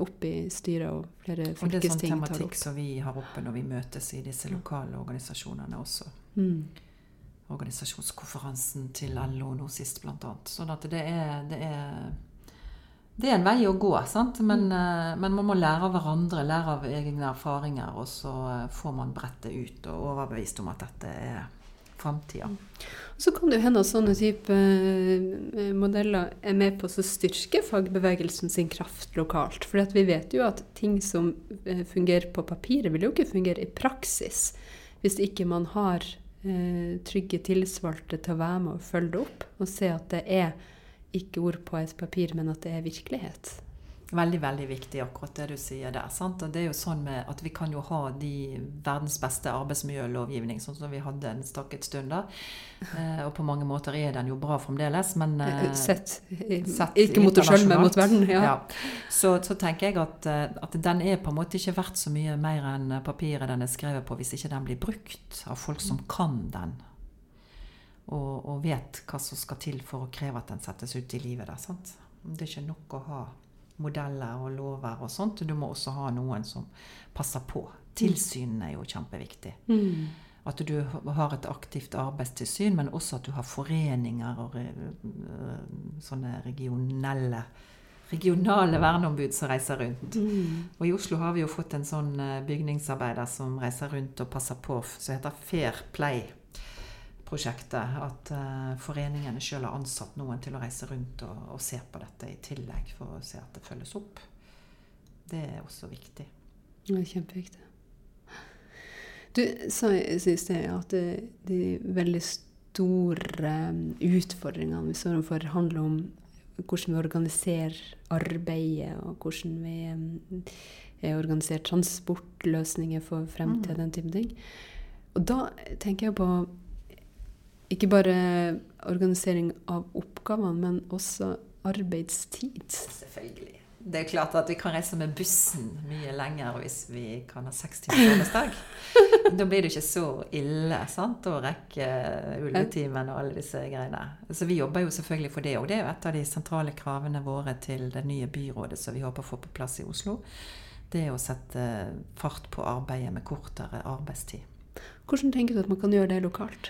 opp i styret, og flere fylkesting tar det opp. Og det er sånn tematikk som vi har oppe når vi møtes i disse lokale organisasjonene også. Mm. Organisasjonskonferansen til LO nå sist, annet. Sånn at det er, det er det er en vei å gå, sant? Men, mm. Eh, men, man må lære av hverandre, lære av egne erfaringer. Og så eh, får man brettet ut og overbevist om at dette er framtida. Mm. Så kan det jo hende at sånne type eh, modeller er med på å styrke fagbevegelsen sin kraft lokalt. For vi vet jo at ting som fungerer på papiret, vil jo ikke fungere i praksis hvis ikke man har trygge tilsvarte til å være med og følge det opp og se at det er ikke ord på et papir, men at det er virkelighet. Veldig veldig viktig, akkurat det du sier der. Sant? Og det er jo sånn med at Vi kan jo ha de verdens beste arbeidsmiljølovgivning, sånn som vi hadde en stakket stund da. Eh, og på mange måter er den jo bra fremdeles, men eh, Sett, sett Ikke mot oss sjøl, men mot verden. Ja. ja. Så, så, tenker jeg at, eh, at, den er på en måte ikke verdt så mye mer enn papiret den er skrevet på, hvis ikke den blir brukt av folk som kan den og, og, vet hva som skal til for å kreve at den settes ut i livet. Der, sant? Det er ikke nok å ha modeller og lover og sånt. Du må også ha noen som passer på. Tilsynene er jo kjempeviktig. Mm. At du har et aktivt arbeidstilsyn, men også at du har foreninger og øh, sånne regionelle regionale verneombud som reiser rundt. Mm. Og i Oslo har vi jo fått en sånn øh, bygningsarbeider som reiser rundt og passer på, som heter Fair Play prosjektet. At uh, foreningene sjøl har ansatt noen til å reise rundt og, og, se på dette i tillegg, for å se at det følges opp. Det er også viktig. Det er kjempeviktig. Du sa i sted at det, de veldig store um, utfordringene vi står overfor, handler om hvordan vi organiserer arbeidet, og hvordan vi um, organiserer transportløsninger for fremtiden, mm. den type ting. Og da tenker jeg på ikke bare organisering av oppgavene, men også arbeidstid. Selvfølgelig. Det er klart at vi kan reise med bussen mye lenger hvis vi kan ha seks timers arbeidsdag. da blir det ikke så ille sant, å rekke ulletimen og alle disse greiene. Så vi jobber jo selvfølgelig for det, og det er jo et av de sentrale kravene våre til det nye byrådet som vi håper å få på plass i Oslo. Det er å sette fart på arbeidet med kortere arbeidstid. Hvordan tenker du at man kan gjøre det lokalt?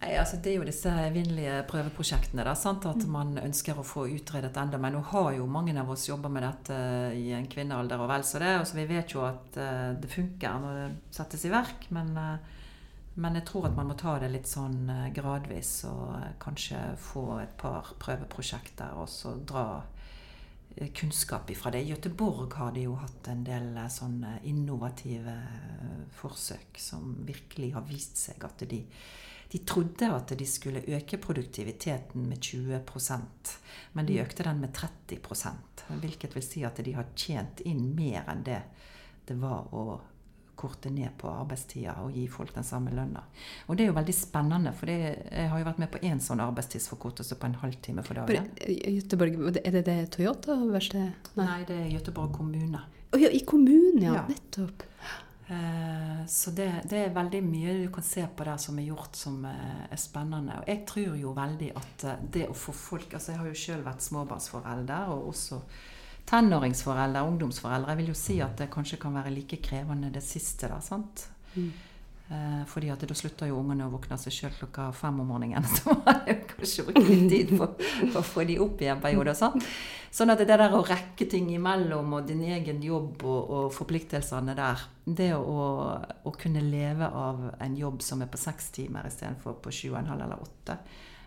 Nei, altså Det er jo disse evinnelige prøveprosjektene. Da, sant? At mm. man ønsker å få utredet enda. Men nå har jo mange av oss jobba med dette i en kvinnealder og vel så det. Så vi vet jo at uh, det funker når det settes i verk. Men, uh, men, jeg tror at man må ta det litt sånn gradvis og kanskje få et par prøveprosjekter og så dra kunnskap ifra det. I Gøteborg har de jo hatt en del sånne innovative forsøk som virkelig har vist seg at de de trodde at de skulle øke produktiviteten med 20% men de mm. økte den med 30% Hvilket vil si at de har tjent inn mer enn det det var å korte ned på arbeidstida og gi folk den samme lønna. Og det er jo veldig spennende, for jeg har jo vært med på én sånn arbeidstidsforkortelse på en halvtime for dagen. Er det det Toyota-verkstedet? Nei. Nei, det er Göteborg kommune. Oh, ja, I kommunen, ja. ja. Nettopp. Eh, så det, det, er veldig mye du kan se på der som er gjort som eh, er spennende. Og jeg tror jo veldig at eh, det å få folk Altså jeg har jo sjøl vært småbarnsforelder, og også tenåringsforelder, ungdomsforelder. Jeg vil jo si at det kanskje kan være like krevende det siste, da. sant? Mm. Eh, fordi at da slutter jo ungene å våkne seg sjøl klokka fem om morgenen. Så man jo kanskje bruke tid på, på, å få de opp i en periode. Sånn. sånn at det der å rekke ting imellom og din egen jobb og, og forpliktelsene der Det å, å, kunne leve av en jobb som er på seks timer istedenfor på sju og en halv eller åtte,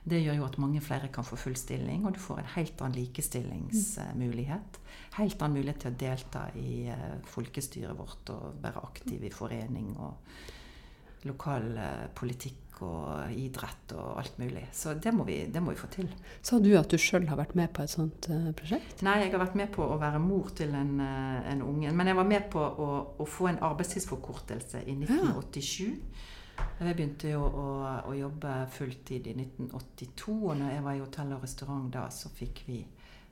Det gjør jo at mange flere kan få full stilling, og du får en helt annen likestillingsmulighet. Helt annen mulighet til å delta i eh, folkestyret vårt og være aktiv i forening og lokal eh, politikk og idrett og alt mulig. Så det må vi, det må vi få til. Sa du at du sjøl har vært med på et sånt uh, prosjekt? Nei, jeg har vært med på å være mor til en, uh, en unge. Men jeg var med på å, å få en arbeidstidsforkortelse i 1987. Ja. Jeg begynte jo å, å, jobbe fulltid i 1982, og når jeg var i hotell og restaurant da, så fikk vi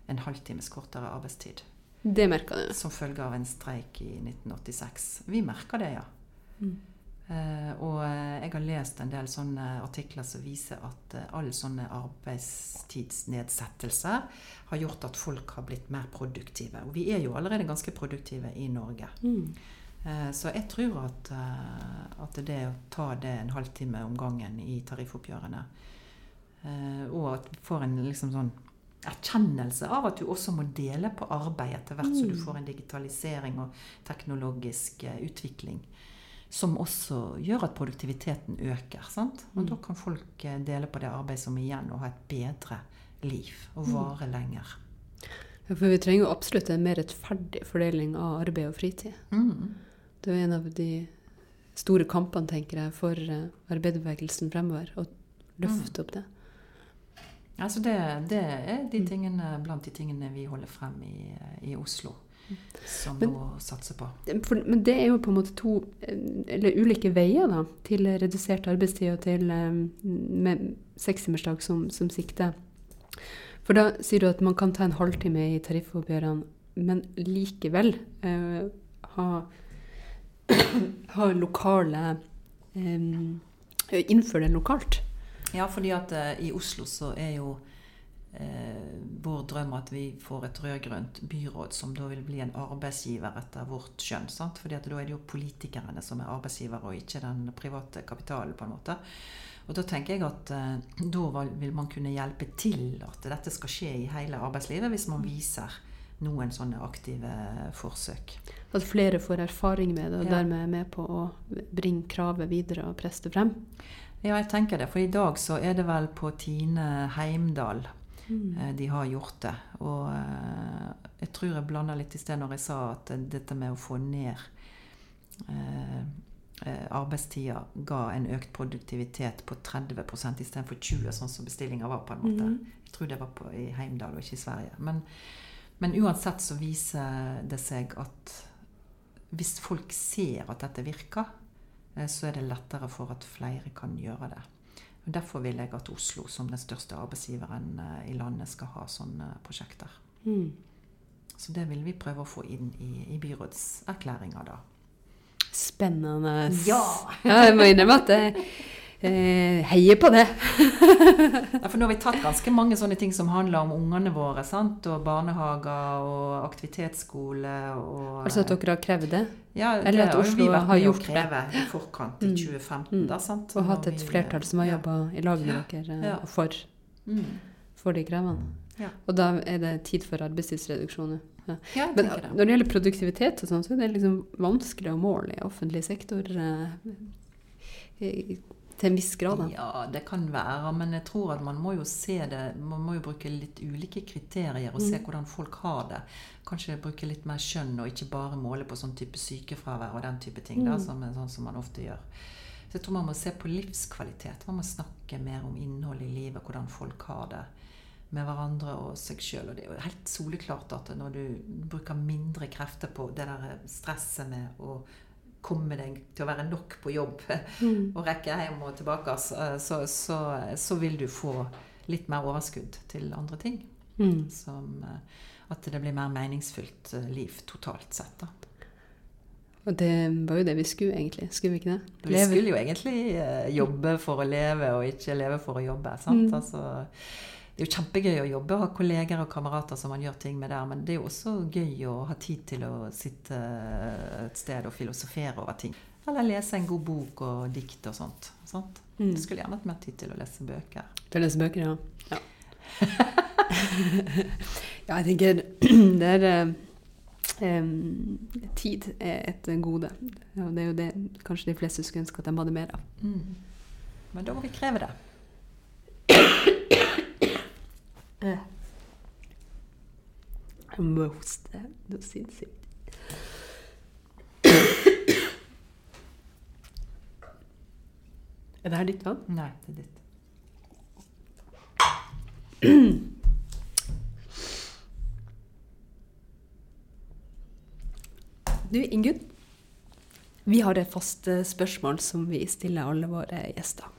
en halvtimes kortere arbeidstid. Det merka du? Som følge av en streik i 1986. Vi merka det, ja. Mm. Uh, og jeg har lest en del sånne artikler som viser at uh, alle sånne arbeidstidsnedsettelser har gjort at folk har blitt mer produktive. Og vi er jo allerede ganske produktive i Norge. Mm. Så jeg tror at, at, det å ta det en halvtime om gangen i tariffoppgjørene, og at vi får en liksom sånn erkjennelse av at du også må dele på arbeid etter hvert mm. så du mm. får en digitalisering og teknologisk utvikling som også gjør at produktiviteten øker. Sant? Og mm. da kan folk eh, dele på det arbeidet som igjen, og ha et bedre liv og mm. vare mm. lenger. Ja, for vi trenger jo absolutt en mer rettferdig fordeling av arbeid og fritid. Mm. Det er en av de store kampene, tenker jeg, for uh, arbeiderbevegelsen fremover. Å løfte mm. opp det. Altså det, det er de tingene, blant de tingene vi holder frem i, i Oslo som men, nå satser på. For, men det er jo på en måte to eller ulike veier da, til redusert arbeidstid og til um, med sekstimersdag som, som sikte. For da sier du at man kan ta en halvtime i tariffoppgjørene, men likevel uh, ha, ha lokale um, Innføre det lokalt. Ja, fordi at uh, i Oslo så er jo eh, vår drøm at vi får et rød-grønt byråd som da vil bli en arbeidsgiver etter vårt skjønn. Sant? Fordi at da er det jo politikerne som er arbeidsgiver, og ikke den private kapitalen. på en måte. Og Da tenker jeg at eh, da vil man kunne hjelpe til at dette skal skje i hele arbeidslivet, hvis man viser noen sånne aktive forsøk. At flere får erfaring med det, og ja. dermed er med på å bringe kravet videre og presse det frem? Ja, jeg tenker det. For i dag så er det vel på Tine Heimdal Mm. Eh, de har gjort det. Og eh, jeg tror jeg blanda litt i sted når jeg sa at dette med å få ned eh, arbeidstida ga en økt produktivitet på 30% istedenfor 20 sånn som bestillinga var. på en måte. Mm. Jeg tror det var på, i Heimdal og ikke i Sverige. Men, men, uansett så viser det seg at hvis folk ser at dette virker, så er det lettere for at flere kan gjøre det. Derfor vil jeg at Oslo, som den største arbeidsgiveren eh, i landet, skal ha sånne prosjekter. Mm. Så det vil vi prøve å få inn i, i byrådserklæringa, da. Spennende. Ja! ja jeg må innrømme at det eh, heier på det. ja, for nå har vi tatt ganske mange sånne ting som handler om ungene våre. sant? Og barnehager og aktivitetsskole og Altså at dere har krevd det? Ja, det Eller at Oslo har, har gjort det? i forkant i 2015. Mm. da, sant? Og hatt et flertall som har jobba i lag med dere ja. for, mm. for de krevende. Ja. Og da er det tid for arbeidstidsreduksjoner. Ja. Ja, Men når det gjelder produktivitet, og sånn, så er det liksom vanskelig å måle i offentlig sektor. Eh, til en viss grad? Da. Ja, det kan være. Men jeg tror at man må jo se det Man må jo bruke litt ulike kriterier og mm. se hvordan folk har det. Kanskje bruke litt mer skjønn og ikke bare måle på sånn type sykefravær og den type ting. Mm. Da, som, sånn som man ofte gjør. Så jeg tror man må se på livskvalitet. Man må snakke mer om innholdet i livet, hvordan folk har det med hverandre og seg sjøl. Og det er jo helt soleklart at når du bruker mindre krefter på det der stresset med å komme deg til å være nok på jobb mm. og rekke hjem og tilbake, så, så, så, vil du få litt mer overskudd til andre ting. Mm. Som eh, at det blir mer meningsfylt eh, liv totalt sett. da. Og det var jo det vi skulle, egentlig. Skulle vi ikke det? Leve. Vi skulle jo egentlig jobbe for å leve, og ikke leve for å jobbe. sant? Mm. Altså, det er jo kjempegøy å jobbe og ha kolleger og kamerater som man gjør ting med der, men det er jo også gøy å ha tid til å sitte et sted og filosofere over ting. Eller lese en god bok og dikt og sånt. sånt. Mm. Jeg skulle gjerne hatt mer tid til å lese bøker. Til å lese bøker, ja. Ja, ja jeg tenker det er um, Tid er et gode. Og det er jo det kanskje de fleste skulle ønske at de hadde mer av. Mm. Men da må vi kreve det. Jeg må hoste noe sinnssykt. Er det her ditt vann? Nei, det er ditt. Du, Ingunn. Vi har et fast eh, spørsmål som vi stiller alle våre gjester.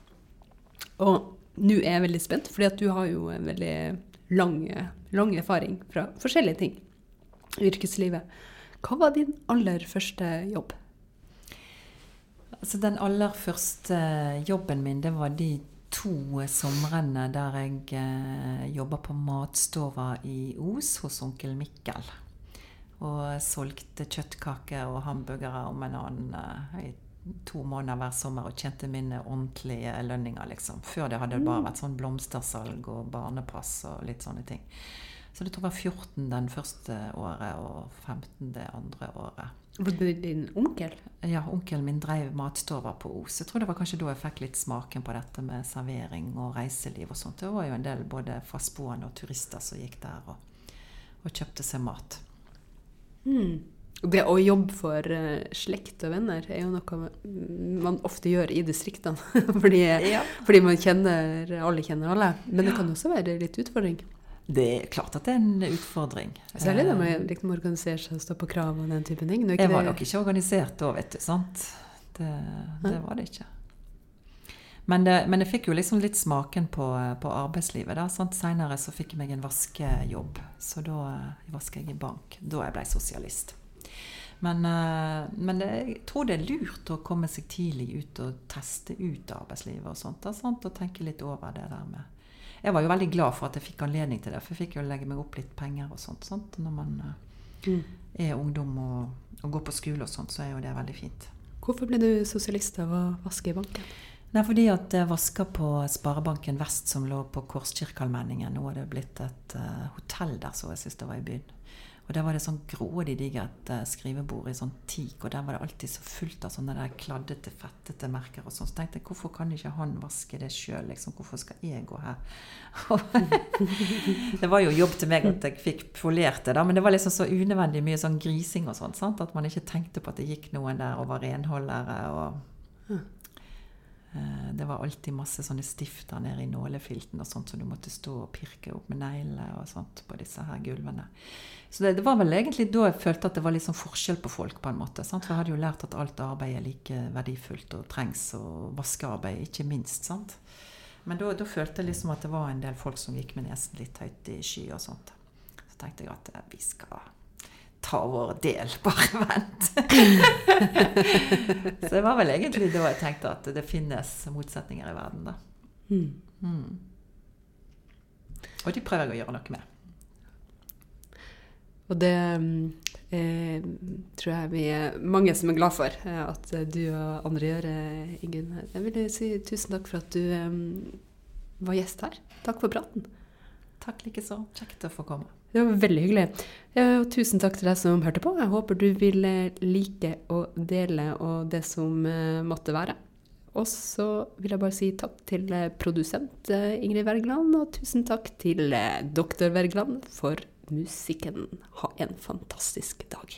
Og nå er jeg veldig spent, fordi at du har jo en veldig lang, lang erfaring fra forskjellige ting i yrkeslivet. Hva var din aller første jobb? Altså, den aller første jobben min, det var de to somrene der jeg eh, jobba på matstova i Os hos onkel Mikkel. Og solgte kjøttkaker og hamburgere om en annen eh, to måneder hver sommer og tjente mine ordentlige lønninger, liksom. Før det hadde det bare vært sånn blomstersalg og barnepass og litt sånne ting. Så det tror jeg var 14 den første året og 15 det andre året. Hvor bodde din onkel? Ja, onkelen min drev matstova på Os. Jeg tror det var kanskje da jeg fikk litt smaken på dette med servering og reiseliv og sånt. Det var jo en del både fastboende og turister som gikk der og, og kjøpte seg mat. Mm. Det å jobbe for uh, slekt og venner er jo noe man ofte gjør i distriktene. fordi, Ja. fordi man kjenner alle kjenner alle. Men det kan også være litt utfordring. Det er klart at det er en utfordring. Særlig det man med liksom, organisere seg og stå på krav og den typen ting. Jeg var det- nok ikke organisert da, vet du. sant? Det, det var det ikke. Men, det, men jeg fikk jo liksom litt smaken på, på arbeidslivet. da, sant? Seinere så fikk jeg meg en vaskejobb. Så da eh, vasker jeg i bank. Da jeg ble sosialist. Men, eh, men det, jeg tror det er lurt å komme seg tidlig ut og teste ut arbeidslivet og sånt. Og tenke litt over det der med Jeg var jo veldig glad for at jeg fikk anledning til det, for jeg fikk jo legge meg opp litt penger og sånt. sånt. Når man eh, Mm. er ungdom og, og går på skole og sånt, så er jo det veldig fint. Hvorfor ble du sosialist av å vaske i banken? Nei, fordi at jeg vasker på Sparebanken Vest, som lå på Korskirkeallmenningen. Nå er det blitt et uh, hotell der, så jeg syns det var i byen. Og der var det sånn grådig digert uh, skrivebord i sånn teak, og der var det alltid så fullt av sånne der kladdete, fettete merker og sånn. Så tenkte jeg, hvorfor kan ikke han vaske det sjøl, liksom? Hvorfor skal jeg gå her? det var jo jobb til meg at jeg fikk polert det, da, men det var liksom så unødvendig mye sånn grising og sånn. At man ikke tenkte på at det gikk noen der og var renholdere og Eh, Det var alltid masse sånne stifter nede i nålefilten og sånt, så du måtte stå og pirke opp med neglene og sånt på disse her gulvene. Så det, det var vel egentlig da jeg følte at det var litt sånn forskjell på folk, på en måte. Sant? For jeg hadde jo lært at alt arbeid er like verdifullt og trengs, og vaskearbeid ikke minst. sant? Men da, da følte jeg liksom at det var en del folk som gikk med nesen litt høyt i sky og sånt. Så tenkte jeg at eh, vi skal ta vår del, bare vent. Så det var vel egentlig da jeg tenkte at det finnes motsetninger i verden, da. Mm. Mm. Og de prøver jeg å gjøre noe med. Og det mm, eh, tror jeg vi er mange som er glad for eh, at du og andre gjør, eh, Ingunn. Jeg vil si tusen takk for at du eh, var gjest her. Takk for praten. Takk likeså. Kjekt å få komme. Det var veldig hyggelig. Og tusen takk til deg som hørte på. Jeg håper du vil eh, like å dele og det som eh, måtte være. Og så vil jeg bare si takk til eh, produsent Ingrid Wergeland, og tusen takk til doktor Wergeland for musikken. Ha en fantastisk dag.